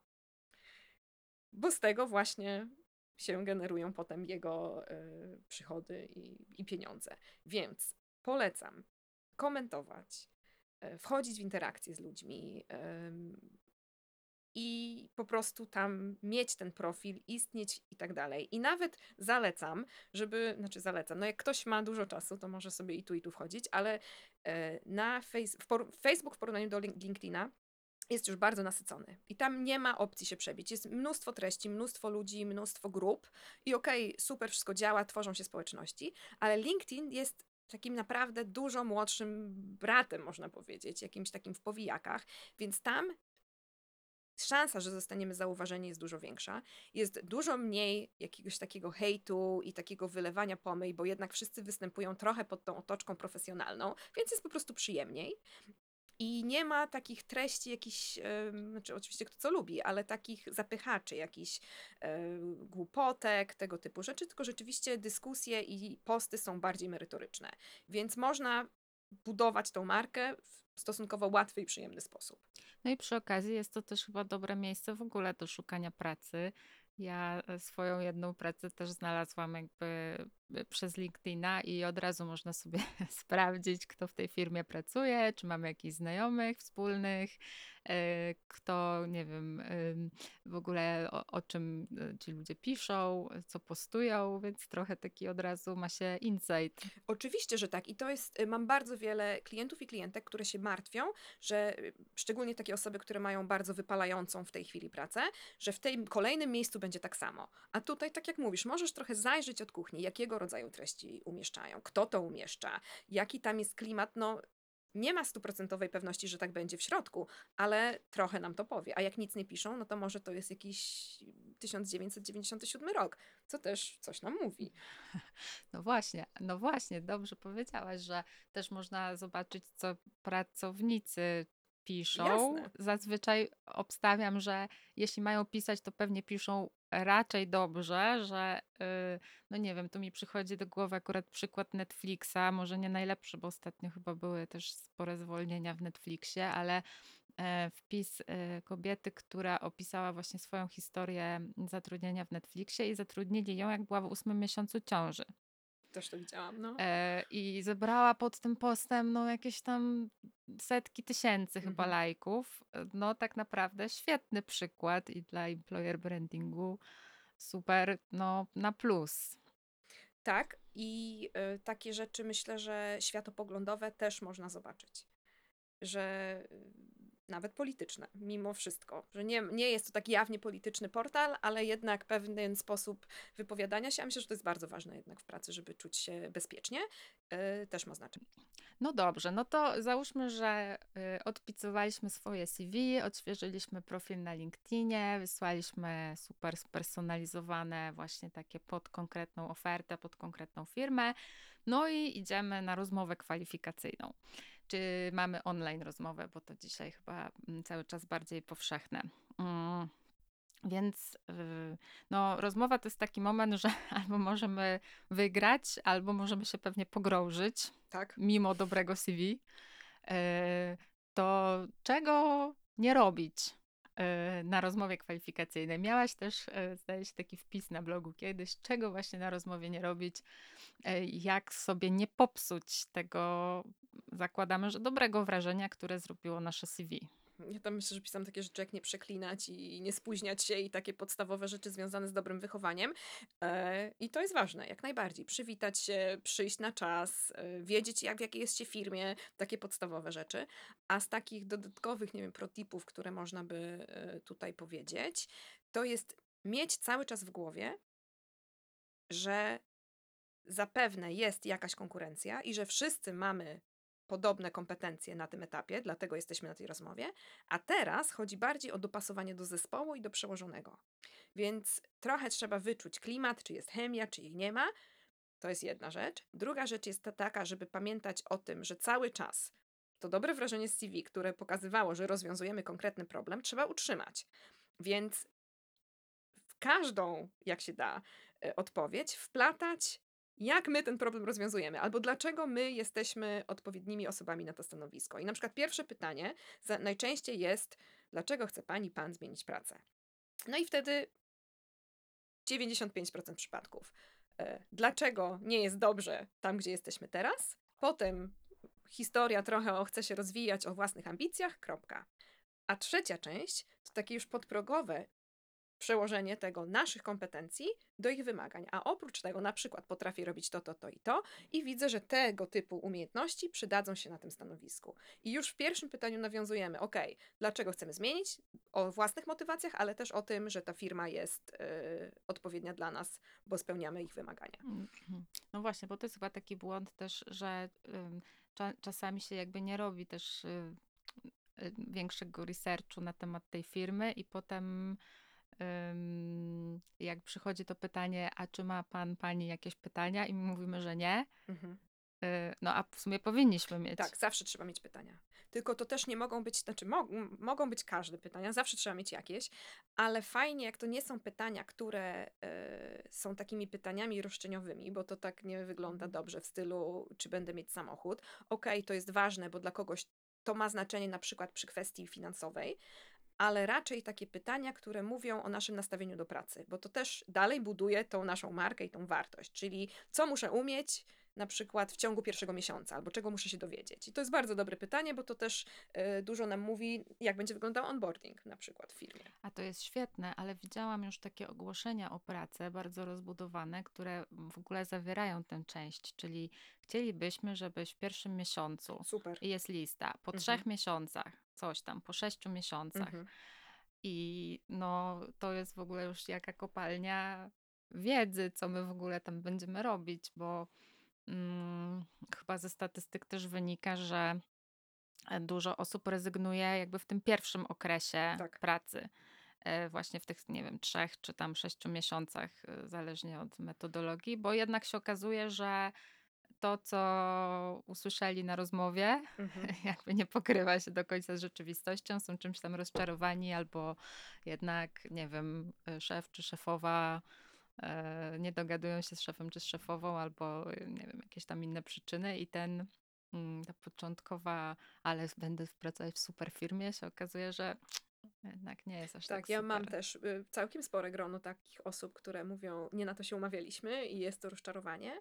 Bo z tego właśnie się generują potem jego y, przychody i, i pieniądze. Więc polecam komentować, y, wchodzić w interakcje z ludźmi, ym, i po prostu tam mieć ten profil, istnieć i tak dalej. I nawet zalecam, żeby, znaczy zalecam, no jak ktoś ma dużo czasu, to może sobie i tu, i tu wchodzić, ale e, na face, w por- Facebook w porównaniu do Link- LinkedIna jest już bardzo nasycony. I tam nie ma opcji się przebić. Jest mnóstwo treści, mnóstwo ludzi, mnóstwo grup. I okej, super, wszystko działa, tworzą się społeczności, ale LinkedIn jest takim naprawdę dużo młodszym bratem, można powiedzieć, jakimś takim w powijakach, więc tam szansa, że zostaniemy zauważeni jest dużo większa. Jest dużo mniej jakiegoś takiego hejtu i takiego wylewania pomyj, bo jednak wszyscy występują trochę pod tą otoczką profesjonalną, więc jest po prostu przyjemniej. I nie ma takich treści jakichś, em, znaczy oczywiście kto co lubi, ale takich zapychaczy, jakichś e, głupotek, tego typu rzeczy, tylko rzeczywiście dyskusje i posty są bardziej merytoryczne. Więc można budować tą markę w stosunkowo łatwy i przyjemny sposób. No i przy okazji jest to też chyba dobre miejsce w ogóle do szukania pracy. Ja e, swoją jedną pracę też znalazłam jakby przez LinkedIna i od razu można sobie sprawdzić, kto w tej firmie pracuje, czy mamy jakichś znajomych wspólnych, e, kto, nie wiem, w ogóle o, o czym e, ci ludzie piszą, co postują, więc trochę taki od razu ma się insight. Oczywiście, że tak. I to jest, y, mam bardzo wiele klientów i klientek, które się martwią, że szczególnie takie osoby, które mają bardzo wypalającą w tej chwili pracę, że w tym kolejnym miejscu będzie tak samo. A tutaj, tak jak mówisz, możesz trochę zajrzeć od kuchni, jakiego rodzaju treści umieszczają, kto to umieszcza, jaki tam jest klimat. No, nie ma stuprocentowej pewności, że tak będzie w środku, ale trochę nam to powie. A jak nic nie piszą, no to może to jest jakiś 1997 rok, co też coś nam mówi. No właśnie, no właśnie, dobrze powiedziałaś, że też można zobaczyć, co pracownicy piszą. Jasne. Zazwyczaj obstawiam, że jeśli mają pisać, to pewnie piszą raczej dobrze, że y, no nie wiem, tu mi przychodzi do głowy akurat przykład Netflixa, może nie najlepszy, bo ostatnio chyba były też spore zwolnienia w Netflixie, ale e, wpis e, kobiety, która opisała właśnie swoją historię zatrudnienia w Netflixie i zatrudnili ją, jak była w ósmym miesiącu ciąży. Też to widziałam, no. E, I zebrała pod tym postem no, jakieś tam setki tysięcy chyba Mhm. lajków. E, No tak naprawdę świetny przykład i dla employer brandingu super, no na plus. Tak, i y, takie rzeczy myślę, że światopoglądowe też można zobaczyć. Że y, nawet polityczne, mimo wszystko. Że nie, nie jest to tak jawnie polityczny portal, ale jednak pewien sposób wypowiadania się. A myślę, że to jest bardzo ważne jednak w pracy, żeby czuć się bezpiecznie. Yy, też ma znaczenie. No dobrze, no to załóżmy, że y, odpisywaliśmy swoje CV, odświeżyliśmy profil na LinkedInie, wysłaliśmy super spersonalizowane właśnie takie pod konkretną ofertę, pod konkretną firmę. No i idziemy na rozmowę kwalifikacyjną. Czy mamy online rozmowę, bo to dzisiaj chyba mm, cały czas bardziej powszechne. Mm. Więc y, no, rozmowa to jest taki moment, że albo możemy wygrać, albo możemy się pewnie pogrążyć, tak. mimo dobrego CV. Y, to czego nie robić y, na rozmowie kwalifikacyjnej? Miałaś też, zdaje się, taki wpis na blogu kiedyś, czego właśnie na rozmowie nie robić, jak sobie nie popsuć tego, zakładamy, że dobrego wrażenia, które zrobiło nasze CV. Ja tam myślę, że pisam takie rzeczy jak nie przeklinać i nie spóźniać się i takie podstawowe rzeczy związane z dobrym wychowaniem. E, I to jest ważne, jak najbardziej. Przywitać się, przyjść na czas, e, wiedzieć jak w jakiej jest się firmie, takie podstawowe rzeczy. A z takich dodatkowych, nie wiem, protipów, które można by e, tutaj powiedzieć, to jest mieć cały czas w głowie, że zapewne jest jakaś konkurencja i że wszyscy mamy podobne kompetencje na tym etapie, dlatego jesteśmy na tej rozmowie, a teraz chodzi bardziej o dopasowanie do zespołu i do przełożonego. Więc trochę trzeba wyczuć klimat, czy jest chemia, czy jej nie ma. To jest jedna rzecz. Druga rzecz jest ta taka, żeby pamiętać o tym, że cały czas to dobre wrażenie z CV, które pokazywało, że rozwiązujemy konkretny problem, trzeba utrzymać. Więc w każdą, jak się da, e, odpowiedź wplatać jak my ten problem rozwiązujemy, albo dlaczego my jesteśmy odpowiednimi osobami na to stanowisko. I na przykład pierwsze pytanie najczęściej jest, dlaczego chce pani, pan zmienić pracę? No i wtedy 95% przypadków. E, dlaczego nie jest dobrze tam, gdzie jesteśmy teraz? Potem historia trochę o chce się rozwijać, o własnych ambicjach, kropka. A trzecia część to takie już podprogowe, przełożenie tego naszych kompetencji do ich wymagań. A oprócz tego na przykład potrafię robić to, to, to i to i widzę, że tego typu umiejętności przydadzą się na tym stanowisku. I już w pierwszym pytaniu nawiązujemy, ok, dlaczego chcemy zmienić, o własnych motywacjach, ale też o tym, że ta firma jest y, odpowiednia dla nas, bo spełniamy ich wymagania. Mhm. No właśnie, bo to jest chyba taki błąd też, że y, cza czasami się jakby nie robi też y, większego researchu na temat tej firmy i potem jak przychodzi to pytanie, a czy ma pan, pani jakieś pytania i my mówimy, że nie, mhm. Y, no a w sumie powinniśmy mieć. Tak, zawsze trzeba mieć pytania. Tylko to też nie mogą być, znaczy mo mogą być każde pytania, zawsze trzeba mieć jakieś, ale fajnie, jak to nie są pytania, które y, są takimi pytaniami roszczeniowymi, bo to tak nie wygląda mhm. dobrze w stylu, czy będę mieć samochód. Okej, okay, to jest ważne, bo dla kogoś to ma znaczenie na przykład przy kwestii finansowej, ale raczej takie pytania, które mówią o naszym nastawieniu do pracy, bo to też dalej buduje tą naszą markę i tą wartość, czyli co muszę umieć na przykład w ciągu pierwszego miesiąca, albo czego muszę się dowiedzieć. I to jest bardzo dobre pytanie, bo to też y, dużo nam mówi, jak będzie wyglądał onboarding na przykład w firmie. A to jest świetne, ale widziałam już takie ogłoszenia o pracę bardzo rozbudowane, które w ogóle zawierają tę część, czyli chcielibyśmy, żebyś w pierwszym miesiącu, Super. jest lista, po mhm. trzech miesiącach, coś tam, po sześciu miesiącach. Mhm. I no, to jest w ogóle już jaka kopalnia wiedzy, co my w ogóle tam będziemy robić, bo mm, chyba ze statystyk też wynika, że e, dużo osób rezygnuje jakby w tym pierwszym okresie tak. pracy. E, właśnie w tych, nie wiem, trzech czy tam sześciu miesiącach, e, zależnie od metodologii, bo jednak się okazuje, że to, co usłyszeli na rozmowie, mhm. jakby nie pokrywa się do końca z rzeczywistością, są czymś tam rozczarowani, albo jednak, nie wiem, szef czy szefowa nie dogadują się z szefem czy z szefową, albo nie wiem, jakieś tam inne przyczyny i ten mm, ta początkowa, ale będę pracować w super firmie, się okazuje, że jednak nie jest aż tak. Tak, ja mam też y, całkiem spore grono takich osób, które mówią, nie na to się umawialiśmy i jest to rozczarowanie,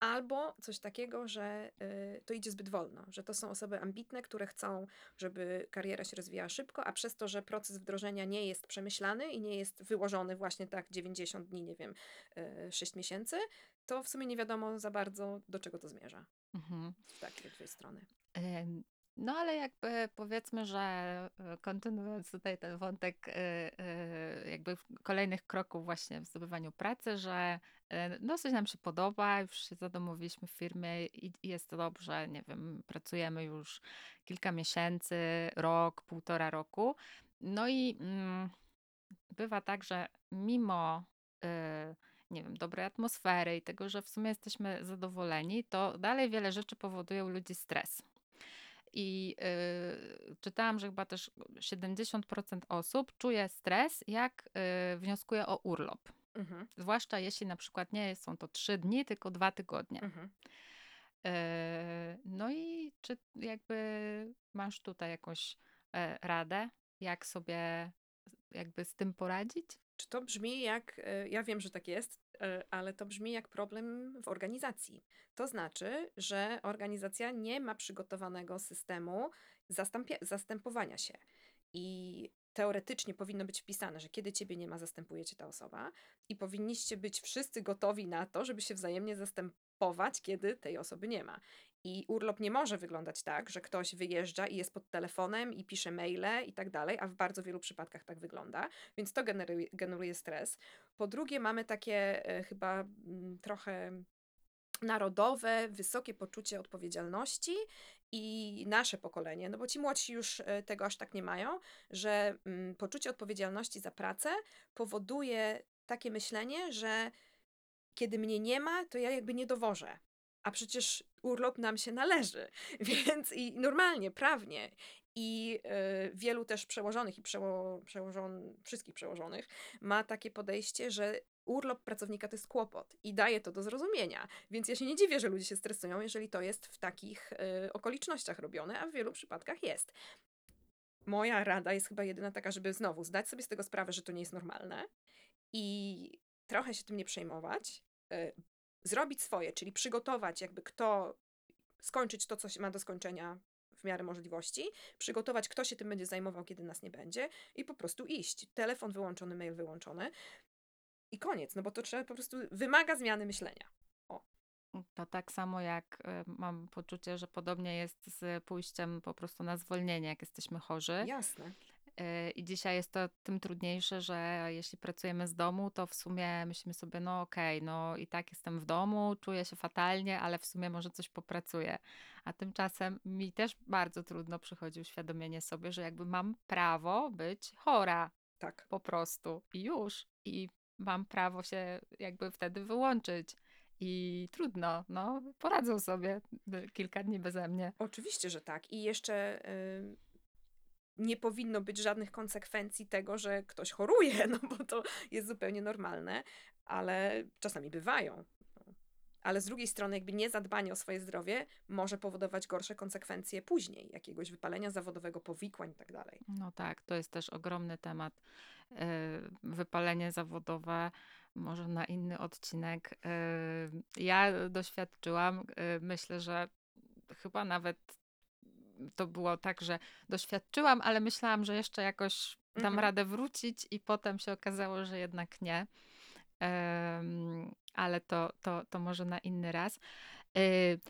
Albo coś takiego, że y, to idzie zbyt wolno, że to są osoby ambitne, które chcą, żeby kariera się rozwijała szybko, a przez to, że proces wdrożenia nie jest przemyślany i nie jest wyłożony właśnie tak 90 dni, nie wiem, y, 6 miesięcy, to w sumie nie wiadomo za bardzo, do czego to zmierza. Mhm. Z takiej strony. No ale jakby powiedzmy, że e, kontynuując tutaj ten wątek e, e, jakby kolejnych kroków właśnie w zdobywaniu pracy, że dosyć nam się podoba, już się zadomowiliśmy w firmie i jest to dobrze, nie wiem, pracujemy już kilka miesięcy, rok, półtora roku. No i mm, bywa tak, że mimo nie wiem, dobrej atmosfery i tego, że w sumie jesteśmy zadowoleni, to dalej wiele rzeczy powoduje u ludzi stres. I y, czytałam, że chyba też 70% osób czuje stres, jak y, wnioskuje o urlop. Mhm. Zwłaszcza jeśli na przykład nie są to trzy dni, tylko dwa tygodnie. Mhm. Y, no i czy jakby masz tutaj jakąś e, radę, jak sobie jakby z tym poradzić? Czy to brzmi jak, e, ja wiem, że tak jest, e, ale to brzmi jak problem w organizacji. To znaczy, że organizacja nie ma przygotowanego systemu zastępowania się. I teoretycznie powinno być wpisane, że kiedy ciebie nie ma, zastępujecie ta osoba i powinniście być wszyscy gotowi na to, żeby się wzajemnie zastępować, kiedy tej osoby nie ma. I urlop nie może wyglądać tak, że ktoś wyjeżdża i jest pod telefonem i pisze maile i tak dalej, a w bardzo wielu przypadkach tak wygląda, więc to generuje, generuje stres. Po drugie, mamy takie e, chyba m, mm, trochę narodowe, wysokie poczucie odpowiedzialności i nasze pokolenie, no bo ci młodsi już e, tego aż tak nie mają, że m, mm, poczucie odpowiedzialności za pracę powoduje takie myślenie, że kiedy mnie nie ma, to ja jakby nie dowożę a przecież urlop nam się należy, więc i normalnie, prawnie. I y, wielu też przełożonych i przeło, przełożon, wszystkich przełożonych ma takie podejście, że urlop pracownika to jest kłopot i daje to do zrozumienia. Więc ja się nie dziwię, że ludzie się stresują, jeżeli to jest w takich y, okolicznościach robione, a w wielu przypadkach jest. Moja rada jest chyba jedyna taka, żeby znowu zdać sobie z tego sprawę, że to nie jest normalne i trochę się tym nie przejmować, y, zrobić swoje, czyli przygotować jakby kto, skończyć to, co się ma do skończenia w miarę możliwości, przygotować, kto się tym będzie zajmował, kiedy nas nie będzie i po prostu iść. Telefon wyłączony, mail wyłączony i koniec, no bo to trzeba po prostu, wymaga zmiany myślenia. O. To tak samo jak y, mam poczucie, że podobnie jest z pójściem po prostu na zwolnienie, jak jesteśmy chorzy. Jasne. Y, I dzisiaj jest to tym trudniejsze, że jeśli pracujemy z domu, to w sumie myślimy sobie, no okej, okay, no i tak jestem w domu, czuję się fatalnie, ale w sumie może coś popracuję. A tymczasem mi też bardzo trudno przychodzi uświadomienie sobie, że jakby mam prawo być chora. Tak. Po prostu. I już. I mam prawo się jakby wtedy wyłączyć. I trudno, no, poradzą sobie kilka dni beze mnie. Oczywiście, że tak. I jeszcze. Yy nie powinno być żadnych konsekwencji tego, że ktoś choruje, no bo to jest zupełnie normalne, ale czasami bywają. Ale z drugiej strony, jakby niezadbanie o swoje zdrowie może powodować gorsze konsekwencje później, jakiegoś wypalenia zawodowego, powikłań itd. Tak no tak, to jest też ogromny temat. E, wypalenie zawodowe, może na inny odcinek. E, ja doświadczyłam, e, myślę, że chyba nawet to było tak, że doświadczyłam, ale myślałam, że jeszcze jakoś dam mhm. radę wrócić i potem się okazało, że jednak nie. Um, ale to, to, to może na inny raz. Y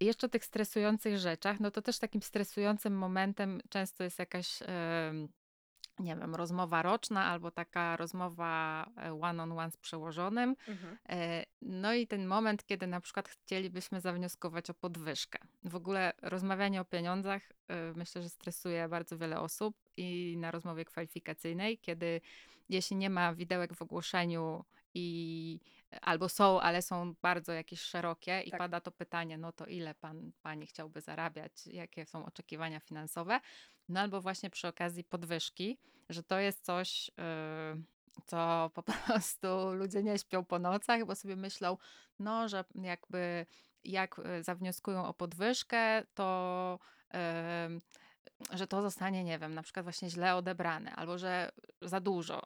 jeszcze o tych stresujących rzeczach, no to też takim stresującym momentem często jest jakaś nie wiem, rozmowa roczna albo taka rozmowa e, one-on-one z przełożonym. Mhm. E, no i ten moment, kiedy na przykład chcielibyśmy zawnioskować o podwyżkę. W ogóle rozmawianie o pieniądzach e, myślę, że stresuje bardzo wiele osób i na rozmowie kwalifikacyjnej, kiedy jeśli nie ma widełek w ogłoszeniu i albo są, ale są bardzo jakieś szerokie i tak. pada to pytanie, no to ile pan, pani chciałby zarabiać, jakie są oczekiwania finansowe, no albo właśnie przy okazji podwyżki, że to jest coś, yy, co po prostu ludzie nie śpią po nocach, bo sobie myślą, no, że jakby jak y, zawnioskują o podwyżkę, to yy, że to zostanie, nie wiem, na przykład właśnie źle odebrane, albo że za dużo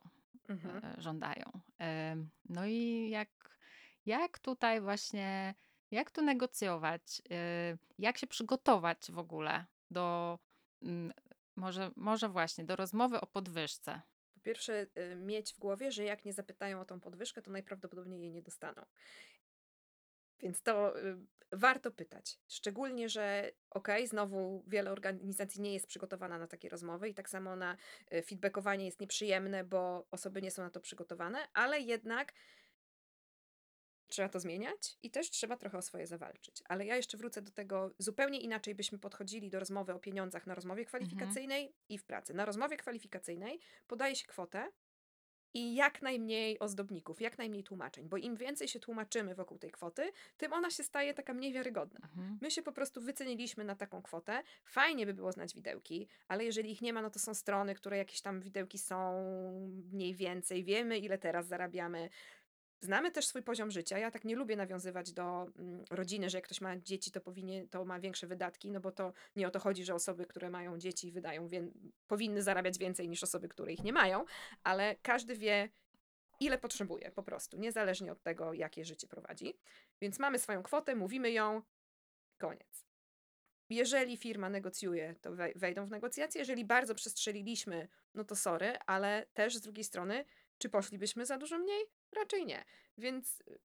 mhm. Żądają. No i jak, jak tutaj właśnie, jak tu negocjować, y, jak się przygotować w ogóle do, mm, może, może właśnie, do rozmowy o podwyżce? Po pierwsze, y, mieć w głowie, że jak nie zapytają o tą podwyżkę, to najprawdopodobniej jej nie dostaną. Więc to y, warto pytać. Szczególnie, że okej, okay, znowu wiele organizacji nie jest przygotowana na takie rozmowy i tak samo na y, feedbackowanie jest nieprzyjemne, bo osoby nie są na to przygotowane, ale jednak trzeba to zmieniać i też trzeba trochę o swoje zawalczyć. Ale ja jeszcze wrócę do tego, zupełnie inaczej byśmy podchodzili do rozmowy o pieniądzach na rozmowie mhm. kwalifikacyjnej mhm. i w pracy. Na rozmowie kwalifikacyjnej podaje się kwotę i jak najmniej ozdobników, jak najmniej tłumaczeń, bo im więcej się tłumaczymy wokół tej kwoty, tym ona się staje taka mniej wiarygodna. Mhm. My się po prostu wyceniliśmy na taką kwotę. Fajnie by było znać widełki, ale jeżeli ich nie ma, no to są strony, które jakieś tam widełki są mniej więcej. Wiemy, ile teraz zarabiamy. Znamy też swój poziom życia. Ja tak nie lubię nawiązywać do mm, rodziny, że jak ktoś ma dzieci, to, powinien, to ma większe wydatki, no bo to nie o to chodzi, że osoby, które mają dzieci, wydają, wie, powinny zarabiać więcej niż osoby, które ich nie mają, ale każdy wie, ile potrzebuje po prostu, niezależnie od tego, jakie życie prowadzi. Więc mamy swoją kwotę, mówimy ją, koniec. Jeżeli firma negocjuje, to wejdą w negocjacje. Jeżeli bardzo przestrzeliliśmy, no to sorry, ale też z drugiej strony, czy poszlibyśmy za dużo mniej? Raczej nie. Więc y,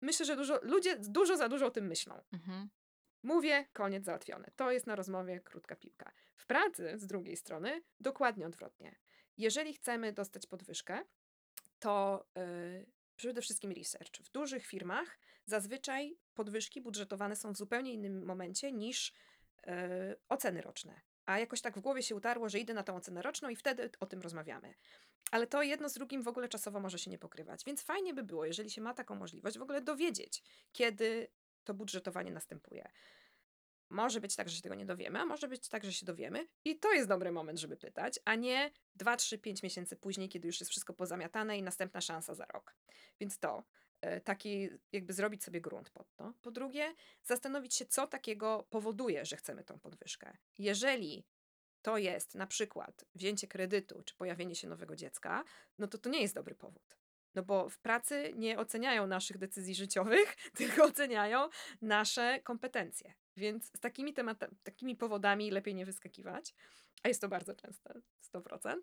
myślę, że dużo, ludzie dużo za dużo o tym myślą. Mhm. Mówię, koniec załatwione. To jest na rozmowie krótka piłka. W pracy, z drugiej strony, dokładnie odwrotnie. Jeżeli chcemy dostać podwyżkę, to yy, przede wszystkim research. W dużych firmach zazwyczaj podwyżki budżetowane są w zupełnie innym momencie niż yy, oceny roczne. A jakoś tak w głowie się utarło, że idę na tą ocenę roczną i wtedy o tym rozmawiamy. Ale to jedno z drugim w ogóle czasowo może się nie pokrywać. Więc fajnie by było, jeżeli się ma taką możliwość, w ogóle dowiedzieć, kiedy to budżetowanie następuje. Może być tak, że się tego nie dowiemy, a może być tak, że się dowiemy. I to jest dobry moment, żeby pytać, a nie 2, 3, 5 miesięcy później, kiedy już jest wszystko pozamiatane i następna szansa za rok. Więc to, taki, jakby zrobić sobie grunt pod to. Po drugie, zastanowić się, co takiego powoduje, że chcemy tą podwyżkę. Jeżeli to jest na przykład wzięcie kredytu czy pojawienie się nowego dziecka, no to to nie jest dobry powód. No bo w pracy nie oceniają naszych decyzji życiowych, tylko oceniają nasze kompetencje. Więc z takimi, tematami, takimi powodami lepiej nie wyskakiwać, a jest to bardzo częste, 100%.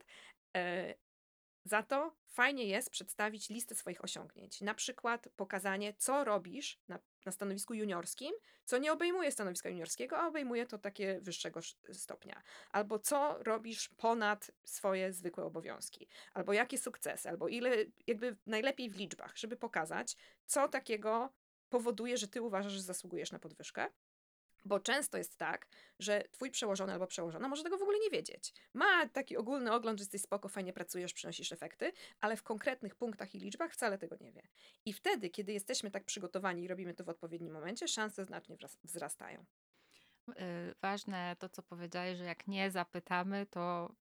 Za to fajnie jest przedstawić listę swoich osiągnięć. Na przykład pokazanie, co robisz na, na stanowisku juniorskim, co nie obejmuje stanowiska juniorskiego, a obejmuje to takie wyższego stopnia. Albo co robisz ponad swoje zwykłe obowiązki. Albo jakie sukcesy, albo ile, jakby najlepiej w liczbach, żeby pokazać, co takiego powoduje, że ty uważasz, że zasługujesz na podwyżkę. Bo często jest tak, że twój przełożony albo przełożona może tego w ogóle nie wiedzieć. Ma taki ogólny ogląd, że jesteś spoko, fajnie pracujesz, przynosisz efekty, ale w konkretnych punktach i liczbach wcale tego nie wie. I wtedy, kiedy jesteśmy tak przygotowani i robimy to w odpowiednim momencie, szanse znacznie wzrastają. Y, ważne to, co powiedziałeś, że jak nie zapytamy, to E,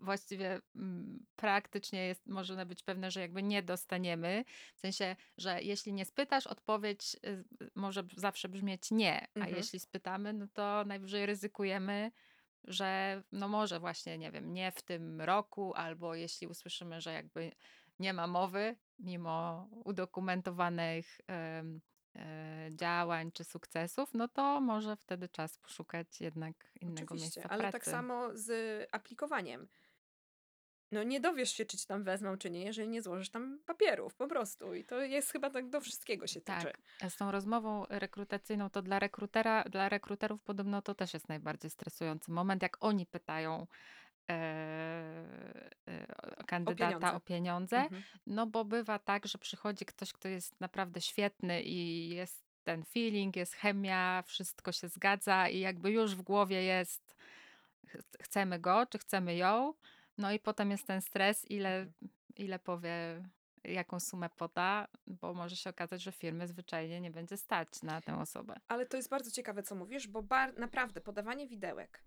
właściwie mm, praktycznie jest, można być pewne, że jakby nie dostaniemy. W sensie, że jeśli nie spytasz, odpowiedź y, może zawsze brzmieć nie, a mhm. jeśli spytamy, no to najwyżej ryzykujemy, że no może właśnie, nie wiem, nie w tym roku, albo jeśli usłyszymy, że jakby nie ma mowy, mimo udokumentowanych E, działań czy sukcesów, no to może wtedy czas poszukać jednak innego Oczywiście, miejsca ale tak pracy. tak samo z aplikowaniem. No nie dowiesz się, czy ci tam wezmą, czy nie, jeżeli nie złożysz tam papierów, po prostu. I to jest chyba tak do wszystkiego się tyczy. Tak. Z tą rozmową rekrutacyjną to dla rekrutera, dla rekruterów podobno to też jest najbardziej stresujący moment, jak oni pytają e, e, kandydata o pieniądze. O pieniądze mhm. No bo bywa tak, że przychodzi ktoś, kto jest naprawdę świetny i jest ten feeling, jest chemia, wszystko się zgadza i jakby już w głowie jest chcemy go, czy chcemy ją. No i potem jest ten stres, ile, mhm. ile powie, jaką sumę poda, bo może się okazać, że firmy zwyczajnie nie będzie stać na tę osobę. Ale to jest bardzo ciekawe, co mówisz, bo bar, naprawdę podawanie widełek.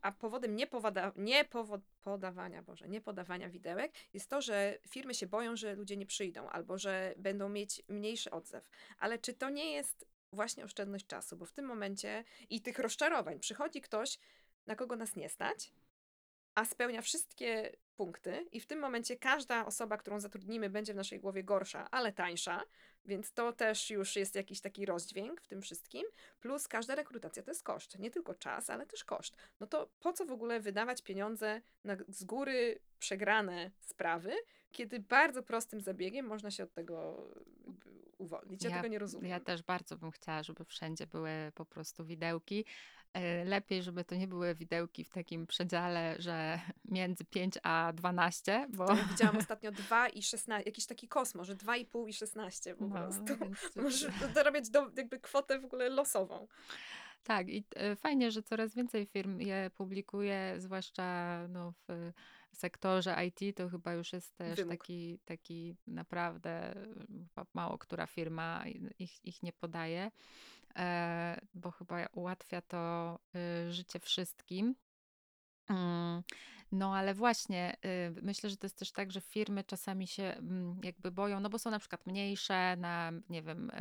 A powodem niepowoda, niepowo, podawania, Boże, nie podawania widełek jest to, że firmy się boją, że ludzie nie przyjdą albo że będą mieć mniejszy odzew. Ale czy to nie jest właśnie oszczędność czasu? Bo w tym momencie i tych rozczarowań przychodzi ktoś, na kogo nas nie stać, a spełnia wszystkie punkty, i w tym momencie każda osoba, którą zatrudnimy, będzie w naszej głowie gorsza, ale tańsza, więc to też już jest jakiś taki rozdźwięk w tym wszystkim. Plus każda rekrutacja to jest koszt. Nie tylko czas, ale też koszt. No to po co w ogóle wydawać pieniądze na z góry przegrane sprawy, kiedy bardzo prostym zabiegiem można się od tego uwolnić. Ja, ja tego nie rozumiem. Ja też bardzo bym chciała, żeby wszędzie były po prostu widełki. E, lepiej, żeby to nie były widełki w takim przedziale, że między 5 a 12, bo... Ja widziałam ostatnio 2 i 16, jakiś taki kosmos, że 2,5 i 16 po no, prostu. Więc... Możesz dorobić do, jakby kwotę w ogóle losową. Tak, i e, fajnie, że coraz więcej firm je publikuje, zwłaszcza no, w sektorze IT to chyba już jest też taki, taki naprawdę mało która firma ich, ich nie podaje, e, bo chyba ułatwia to y, życie wszystkim. Mm, no ale właśnie, y, myślę, że to jest też tak, że firmy czasami się mm, jakby boją, no bo są na przykład mniejsze na, nie wiem, y,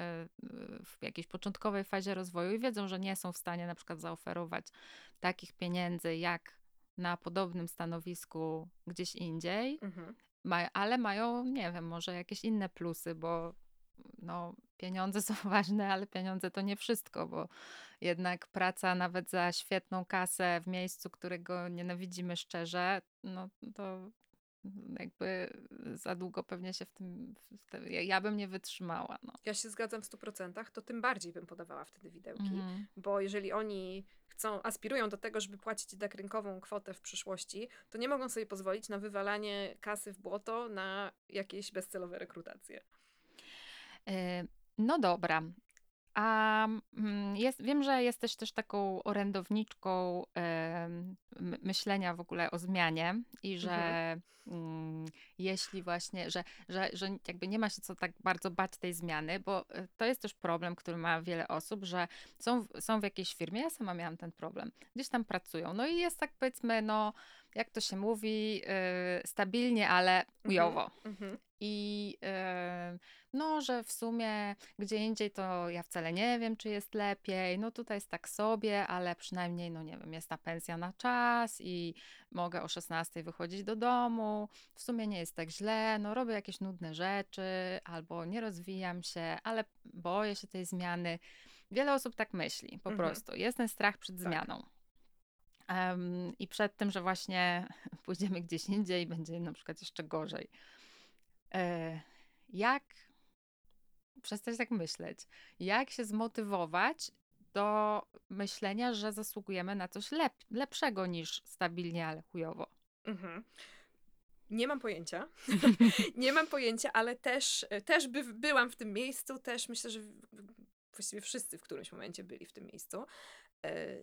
w jakiejś początkowej fazie rozwoju i wiedzą, że nie są w stanie na przykład zaoferować takich pieniędzy jak na podobnym stanowisku gdzieś indziej, mhm. ale mają, nie wiem, może jakieś inne plusy, bo no, pieniądze są ważne, ale pieniądze to nie wszystko, bo jednak praca nawet za świetną kasę w miejscu, którego nienawidzimy szczerze, no to jakby za długo pewnie się w tym, w te, ja bym nie wytrzymała. No. Ja się zgadzam w 100%, to tym bardziej bym podawała wtedy widełki, mm. bo jeżeli oni chcą, aspirują do tego, żeby płacić tak rynkową kwotę w przyszłości, to nie mogą sobie pozwolić na wywalanie kasy w błoto na jakieś bezcelowe rekrutacje. E, no dobra, a mm, jest, wiem, że jesteś też taką orędowniczką myślenia w ogóle o zmianie i że mhm. mm, jeśli właśnie, że, że, że jakby nie ma się co tak bardzo bać tej zmiany, bo e, to jest też problem, który ma wiele osób, że są, są w jakiejś firmie, ja sama miałam ten problem, gdzieś tam pracują, no i jest tak powiedzmy, no jak to się mówi, y, stabilnie, ale mhm, ujowo. Mhm. I no, że w sumie gdzie indziej to ja wcale nie wiem, czy jest lepiej. No tutaj jest tak sobie, ale przynajmniej, no nie wiem, jest ta pensja na czas i mogę o 16 wychodzić do domu. W sumie nie jest tak źle, no robię jakieś nudne rzeczy albo nie rozwijam się, ale boję się tej zmiany. Wiele osób tak myśli, po mhm. prostu. Jest ten strach przed tak. zmianą. Um, I przed tym, że właśnie pójdziemy gdzieś indziej i będzie na przykład jeszcze gorzej. E, jak przestać tak myśleć? Jak się zmotywować do myślenia, że zasługujemy na coś lep lepszego niż stabilnie, ale chujowo? Mhm. Nie mam pojęcia. nie mam pojęcia, ale też, też by, byłam w tym miejscu, też myślę, że właściwie wszyscy w którymś momencie byli w tym miejscu. E,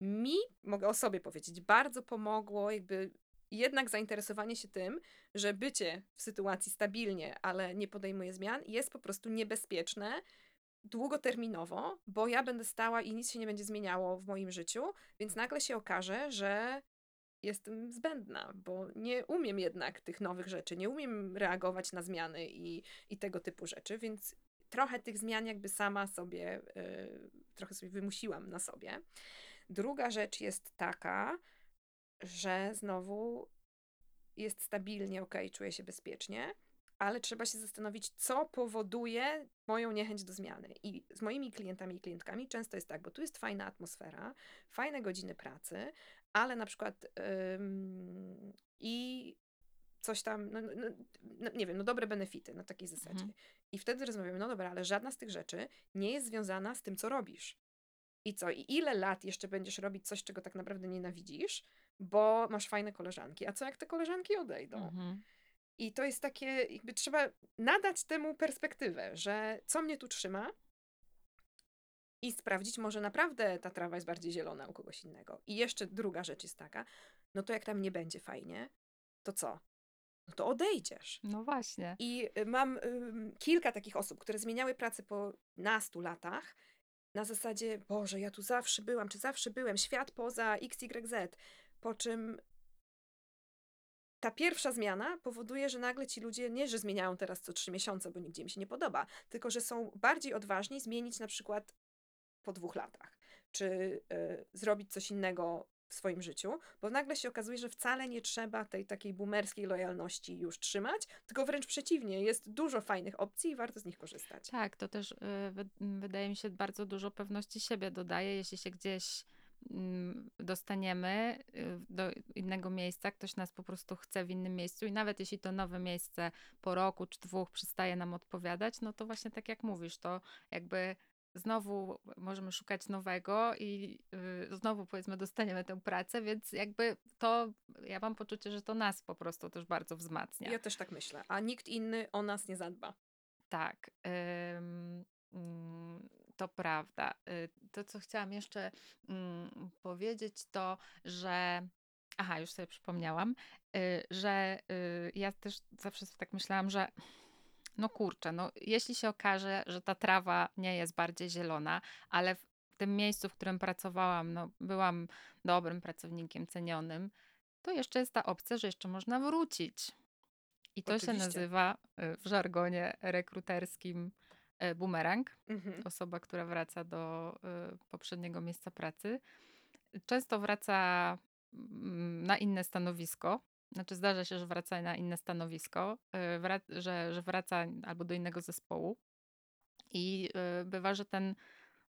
mi, mogę o sobie powiedzieć, bardzo pomogło jakby jednak zainteresowanie się tym, że bycie w sytuacji stabilnie, ale nie podejmuje zmian, jest po prostu niebezpieczne długoterminowo, bo ja będę stała i nic się nie będzie zmieniało w moim życiu, więc nagle się okaże, że jestem zbędna, bo nie umiem jednak tych nowych rzeczy, nie umiem reagować na zmiany i, i tego typu rzeczy, więc trochę tych zmian jakby sama sobie, yy, trochę sobie wymusiłam na sobie. Druga rzecz jest taka, że znowu jest stabilnie, ok, czuję się bezpiecznie, ale trzeba się zastanowić, co powoduje moją niechęć do zmiany. I z moimi klientami i klientkami często jest tak, bo tu jest fajna atmosfera, fajne godziny pracy, ale na przykład ym, i coś tam, no, no, no, nie wiem, no dobre benefity na takiej zasadzie. Mhm. I wtedy rozmawiamy, no dobra, ale żadna z tych rzeczy nie jest związana z tym, co robisz. I co? I ile lat jeszcze będziesz robić coś, czego tak naprawdę nienawidzisz, bo masz fajne koleżanki. A co jak te koleżanki odejdą? Mhm. I to jest takie, jakby trzeba nadać temu perspektywę, że co mnie tu trzyma i sprawdzić, może naprawdę ta trawa jest bardziej zielona u kogoś innego. I jeszcze druga rzecz jest taka, no to jak tam nie będzie fajnie, to co? No to odejdziesz. No właśnie. I y, mam y, kilka takich osób, które zmieniały pracę po nastu latach na zasadzie, Boże, ja tu zawsze byłam, czy zawsze byłem, świat poza XYZ. Po czym ta pierwsza zmiana powoduje, że nagle ci ludzie nie, że zmieniają teraz co trzy miesiące, bo nigdzie im się nie podoba, tylko że są bardziej odważni zmienić na przykład po dwóch latach, czy y, zrobić coś innego w swoim życiu, bo nagle się okazuje, że wcale nie trzeba tej takiej boomerskiej lojalności już trzymać, tylko wręcz przeciwnie, jest dużo fajnych opcji i warto z nich korzystać. Tak, to też y, wydaje mi się bardzo dużo pewności siebie dodaje, jeśli się gdzieś dostaniemy y, do innego miejsca, ktoś nas po prostu chce w innym miejscu i nawet jeśli to nowe miejsce po roku czy dwóch przestaje nam odpowiadać, no to właśnie tak jak mówisz, to jakby znowu możemy szukać nowego i y, znowu powiedzmy dostaniemy tę pracę, więc jakby to, ja mam poczucie, że to nas po prostu też bardzo wzmacnia. Ja też tak myślę, a nikt inny o nas nie zadba. Tak. To prawda. Y, to, co chciałam jeszcze mm, powiedzieć, to, że Aha, już sobie przypomniałam, y, że ja też zawsze tak myślałam, że no kurczę, no jeśli się okaże, że ta trawa nie jest bardziej zielona, ale w tym miejscu, w którym pracowałam, no byłam dobrym pracownikiem, cenionym, to jeszcze jest ta opcja, że jeszcze można wrócić. I to Oczywiście. się nazywa y, w żargonie rekruterskim y, bumerang. Mhm. Osoba, która wraca do y, poprzedniego miejsca pracy. Często wraca mm, na inne stanowisko, znaczy zdarza się, że wraca na inne stanowisko, y, że, że wraca albo do innego zespołu. I bywa, że ten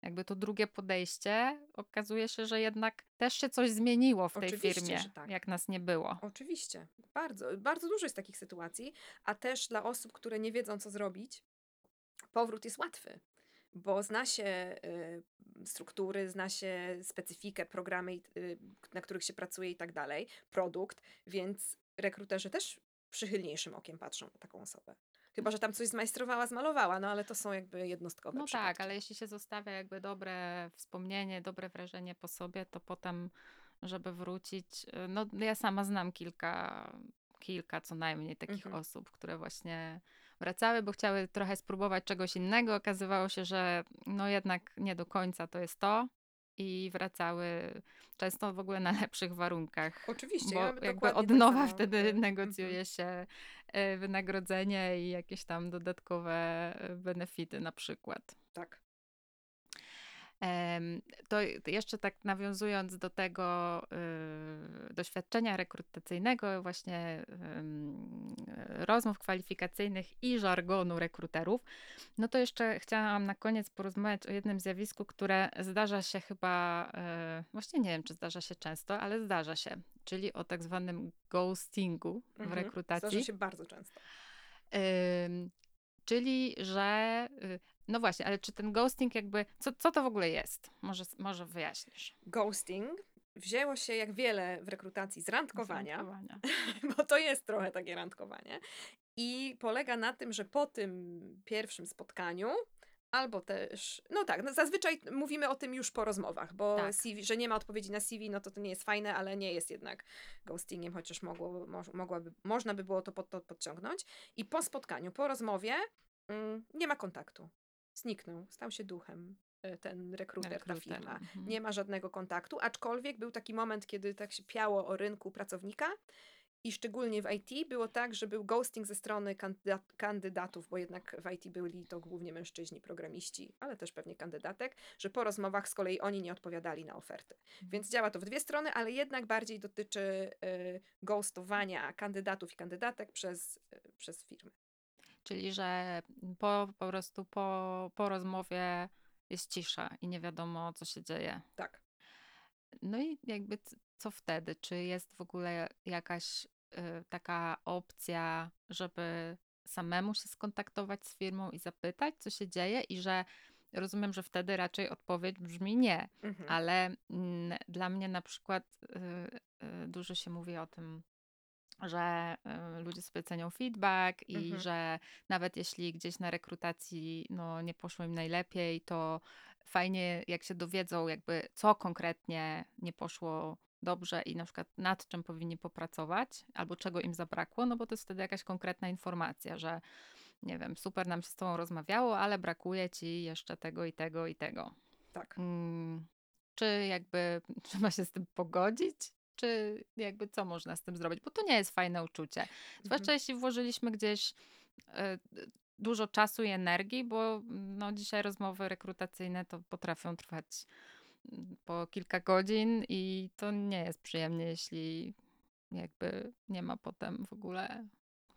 jakby to drugie podejście okazuje się, że jednak też się coś zmieniło w tej Oczywiście, firmie, tak. jak nas nie było. Oczywiście, bardzo, bardzo dużo jest takich sytuacji, a też dla osób, które nie wiedzą, co zrobić, powrót jest łatwy, bo zna się y, struktury, zna się specyfikę, programy, y, na których się pracuje i tak dalej, produkt, więc rekruterzy też przychylniejszym okiem patrzą na taką osobę. Chyba, że tam coś zmajstrowała, zmalowała, no ale to są jakby jednostkowe No przypadki. tak, ale jeśli się zostawia jakby dobre wspomnienie, dobre wrażenie po sobie, to potem, żeby wrócić, y, no ja sama znam kilka, kilka co najmniej takich mhm. osób, które właśnie wracały, bo chciały trochę spróbować czegoś innego. Okazywało się, że no jednak nie do końca to jest to i wracały często w ogóle na lepszych warunkach. Oczywiście, bo ja jakby od nowa wtedy mhm. negocjuje się e, wynagrodzenie i jakieś tam dodatkowe e, benefity na przykład. Tak. To jeszcze tak nawiązując do tego y, doświadczenia rekrutacyjnego, właśnie rozmów kwalifikacyjnych i żargonu rekruterów, no to jeszcze chciałam na koniec porozmawiać o jednym zjawisku, które zdarza się chyba, e, właśnie nie wiem, czy zdarza się często, ale zdarza się, czyli o tak zwanym ghostingu w mhm. rekrutacji. Zdarza się bardzo często. Czyli, że y, no właśnie, ale czy ten ghosting jakby, co, co to w ogóle jest? Może, może wyjaśnisz. Ghosting wzięło się jak wiele w rekrutacji z randkowania, z randkowania. bo to jest trochę takie randkowanie. I polega na tym, że po tym pierwszym spotkaniu Albo też, no tak, no zazwyczaj mówimy o tym już po rozmowach, bo tak. CV, że nie ma odpowiedzi na CV, no to to nie jest fajne, ale nie jest jednak ghostingiem, chociaż mogło, mo, mogłaby, można by było to, pod, to podciągnąć. I po spotkaniu, po rozmowie mm, nie ma kontaktu zniknął, stał się duchem e, ten rekruter, rekruter. ta firma. Mhm. Nie ma żadnego kontaktu, aczkolwiek był taki moment, kiedy tak się piało o rynku pracownika i szczególnie w IT było tak, że był ghosting ze strony kandydat, kandydatów, bo jednak w IT byli to głównie mężczyźni, programiści, ale też pewnie kandydatek, że po rozmowach z kolei oni nie odpowiadali na oferty. Mhm. Więc działa to w dwie strony, ale jednak bardziej dotyczy y, ghostowania kandydatów i kandydatek przez, y, przez firmy. Czyli, że po, po prostu po, po rozmowie jest cisza i nie wiadomo, co się dzieje. Tak. No i jakby co wtedy? Czy jest w ogóle jakaś y, taka opcja, żeby samemu się skontaktować z firmą i zapytać, co się dzieje, i że rozumiem, że wtedy raczej odpowiedź brzmi nie, mhm. ale y, dla mnie na przykład y, y, dużo się mówi o tym że y, ludzie sobie cenią feedback i mhm. że nawet jeśli gdzieś na rekrutacji no, nie poszło im najlepiej, to fajnie jak się dowiedzą jakby co konkretnie nie poszło dobrze i na przykład nad czym powinni popracować albo czego im zabrakło, no bo to jest wtedy jakaś konkretna informacja, że nie wiem, super nam się z tobą rozmawiało, ale brakuje ci jeszcze tego i tego i tego. Tak. Hmm, czy jakby trzeba się z tym pogodzić? Czy jakby co można z tym zrobić, bo to nie jest fajne uczucie. Zwłaszcza mhm. jeśli włożyliśmy gdzieś y, dużo czasu i energii, bo no, dzisiaj rozmowy rekrutacyjne to potrafią trwać mm, po kilka godzin i to nie jest przyjemnie, jeśli jakby nie ma potem w ogóle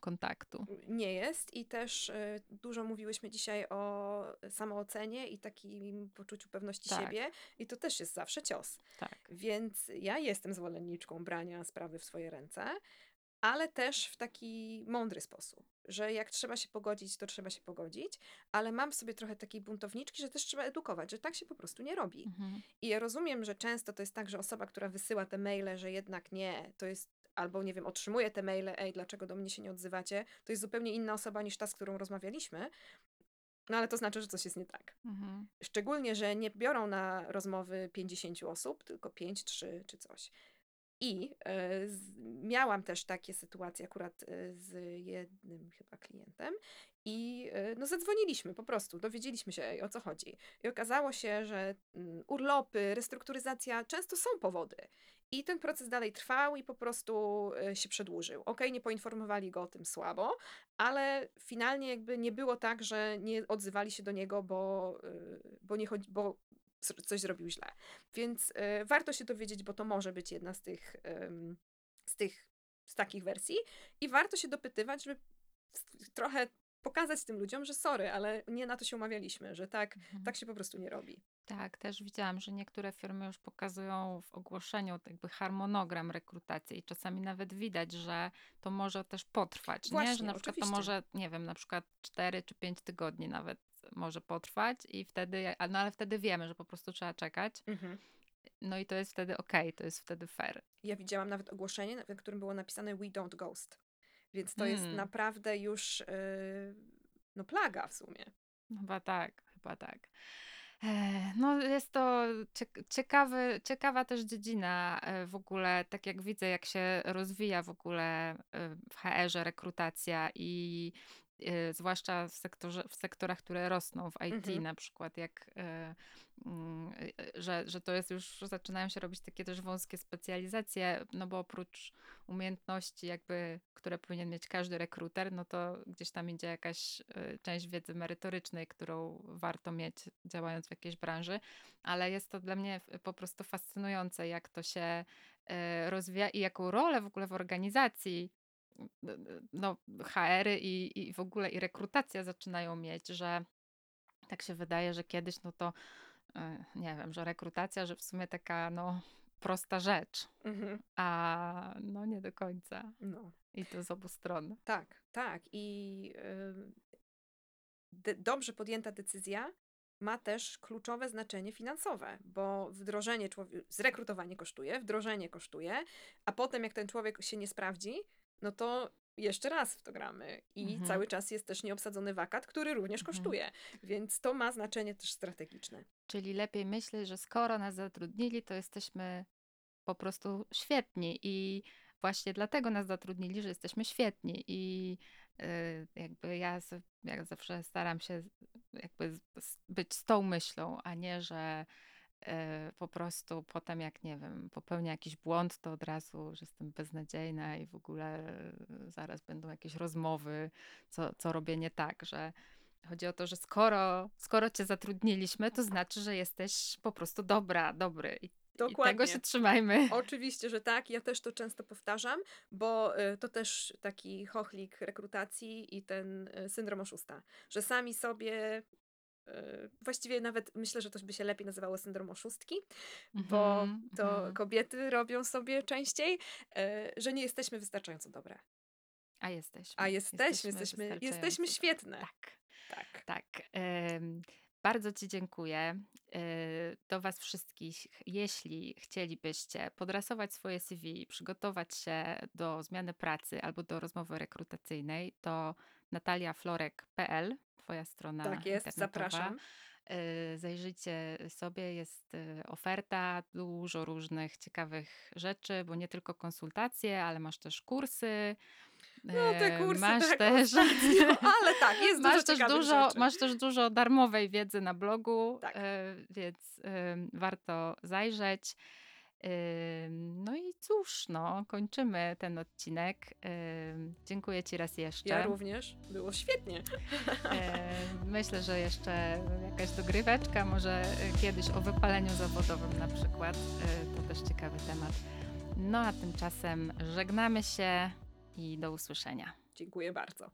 kontaktu. Nie jest i też y, dużo mówiłyśmy dzisiaj o samoocenie i takim poczuciu pewności Tak. siebie i to też jest zawsze cios. Tak. Więc ja jestem zwolenniczką brania sprawy w swoje ręce, ale też w taki mądry sposób, że jak trzeba się pogodzić, to trzeba się pogodzić, ale mam w sobie trochę takiej buntowniczki, że też trzeba edukować, że tak się po prostu nie robi. Mhm. I ja rozumiem, że często to jest tak, że osoba, która wysyła te maile, że jednak nie, to jest, albo nie wiem, otrzymuje te maile, ej, dlaczego do mnie się nie odzywacie, to jest zupełnie inna osoba niż ta, z którą rozmawialiśmy. No ale to znaczy, że coś jest nie tak. Mhm. Szczególnie, że nie biorą na rozmowy 50 osób, tylko 5, 3 czy coś. I e, z, miałam też takie sytuacje akurat e, z jednym chyba klientem i e, no zadzwoniliśmy po prostu, dowiedzieliśmy się o co chodzi. I okazało się, że mm, urlopy, restrukturyzacja często są powody. I ten proces dalej trwał i po prostu e, się przedłużył. Okej, nie poinformowali go o tym słabo, ale finalnie jakby nie było tak, że nie odzywali się do niego, bo, e, bo, nie chodzi, bo coś zrobił źle. Więc warto się dowiedzieć, bo to może być jedna z tych, z tych, z takich wersji i warto się dopytywać, żeby trochę pokazać tym ludziom, że sorry, ale nie na to się umawialiśmy, że tak, Mhm. tak się po prostu nie robi. Tak, też widziałam, że niektóre firmy już pokazują w ogłoszeniu jakby harmonogram rekrutacji i czasami nawet widać, że to może też potrwać, nie? Właśnie, Że na przykład to oczywiście. może, nie wiem, na przykład 4 czy 5 tygodni nawet może potrwać i wtedy, no ale wtedy wiemy, że po prostu trzeba czekać. No i to jest wtedy okej, to jest wtedy fair. Ja widziałam nawet ogłoszenie, na którym było napisane We don't ghost. Więc to jest Mm. naprawdę już yy, no plaga w sumie. Chyba tak, chyba tak. E, No, jest to ciek- ciekawy, ciekawa też dziedzina e, w ogóle, tak jak widzę, jak się rozwija w ogóle e, w HR-ze rekrutacja i zwłaszcza w, sektorze, w sektorach, które rosną w IT, Mhm. na przykład, jak, e, mm, e, że, że to jest już, zaczynają się robić takie też wąskie specjalizacje, no bo oprócz umiejętności jakby, które powinien mieć każdy rekruter, no to gdzieś tam idzie jakaś y, część wiedzy merytorycznej, którą warto mieć działając w jakiejś branży, ale jest to dla mnie po prostu fascynujące, jak to się y, rozwija i jaką rolę w ogóle w organizacji y, y, no, HR-y i, i w ogóle i rekrutacja zaczynają mieć, że tak się wydaje, że kiedyś no to y, nie wiem, że rekrutacja, że w sumie taka no prosta rzecz, Mhm. a no nie do końca. No. I to z obu stron. Tak, tak. I de- dobrze podjęta decyzja ma też kluczowe znaczenie finansowe, bo wdrożenie człowieka, zrekrutowanie kosztuje, wdrożenie kosztuje, a potem jak ten człowiek się nie sprawdzi, no to jeszcze raz w to gramy. I Mhm. cały czas jest też nieobsadzony wakat, który również Mhm. kosztuje. Więc to ma znaczenie też strategiczne. Czyli lepiej myśleć, że skoro nas zatrudnili, to jesteśmy po prostu świetni i właśnie dlatego nas zatrudnili, że jesteśmy świetni i y, jakby ja, z- ja zawsze staram się jakby być z tą myślą, a nie, że po prostu potem jak, nie wiem, popełnię jakiś błąd, to od razu, że jestem beznadziejna i w ogóle y, zaraz będą jakieś rozmowy, co, co robię nie tak, że Chodzi o to, że skoro, skoro cię zatrudniliśmy, to znaczy, że jesteś po prostu dobra, dobry. I, i Dokładnie. tego się trzymajmy. Oczywiście, że tak. Ja też to często powtarzam, bo y, to też taki chochlik rekrutacji i ten syndrom oszusta, że sami sobie. Y, Właściwie nawet myślę, że to by się lepiej nazywało syndrom oszustki, bo Mhm, to mhm. kobiety robią sobie częściej, y, że nie jesteśmy wystarczająco dobre. A jesteśmy. A jesteśmy, jesteśmy, jesteśmy wystarczająco świetne. Tak, Tak. tak. Em, bardzo Ci dziękuję. E, Do Was wszystkich, jeśli chcielibyście podrasować swoje CV, przygotować się do zmiany pracy albo do rozmowy rekrutacyjnej, to nataliaflorek.pl, Twoja strona Tak jest, zapraszam. Y, Zajrzyjcie sobie, jest y, oferta, dużo różnych ciekawych rzeczy, bo nie tylko konsultacje, ale masz też kursy. No te y, kursy masz tak też, ostatnio, ale tak, jest masz dużo też dużo, rzeczy. masz też dużo darmowej wiedzy na blogu, Tak. y, więc y, warto zajrzeć. Y, No i cóż, no, kończymy ten odcinek. Y, Dziękuję Ci raz jeszcze. Ja również. Było świetnie. Myślę, że jeszcze jakaś dogryweczka, może e, kiedyś o wypaleniu zawodowym na przykład. E, To też ciekawy temat. No a tymczasem żegnamy się i do usłyszenia. Dziękuję bardzo.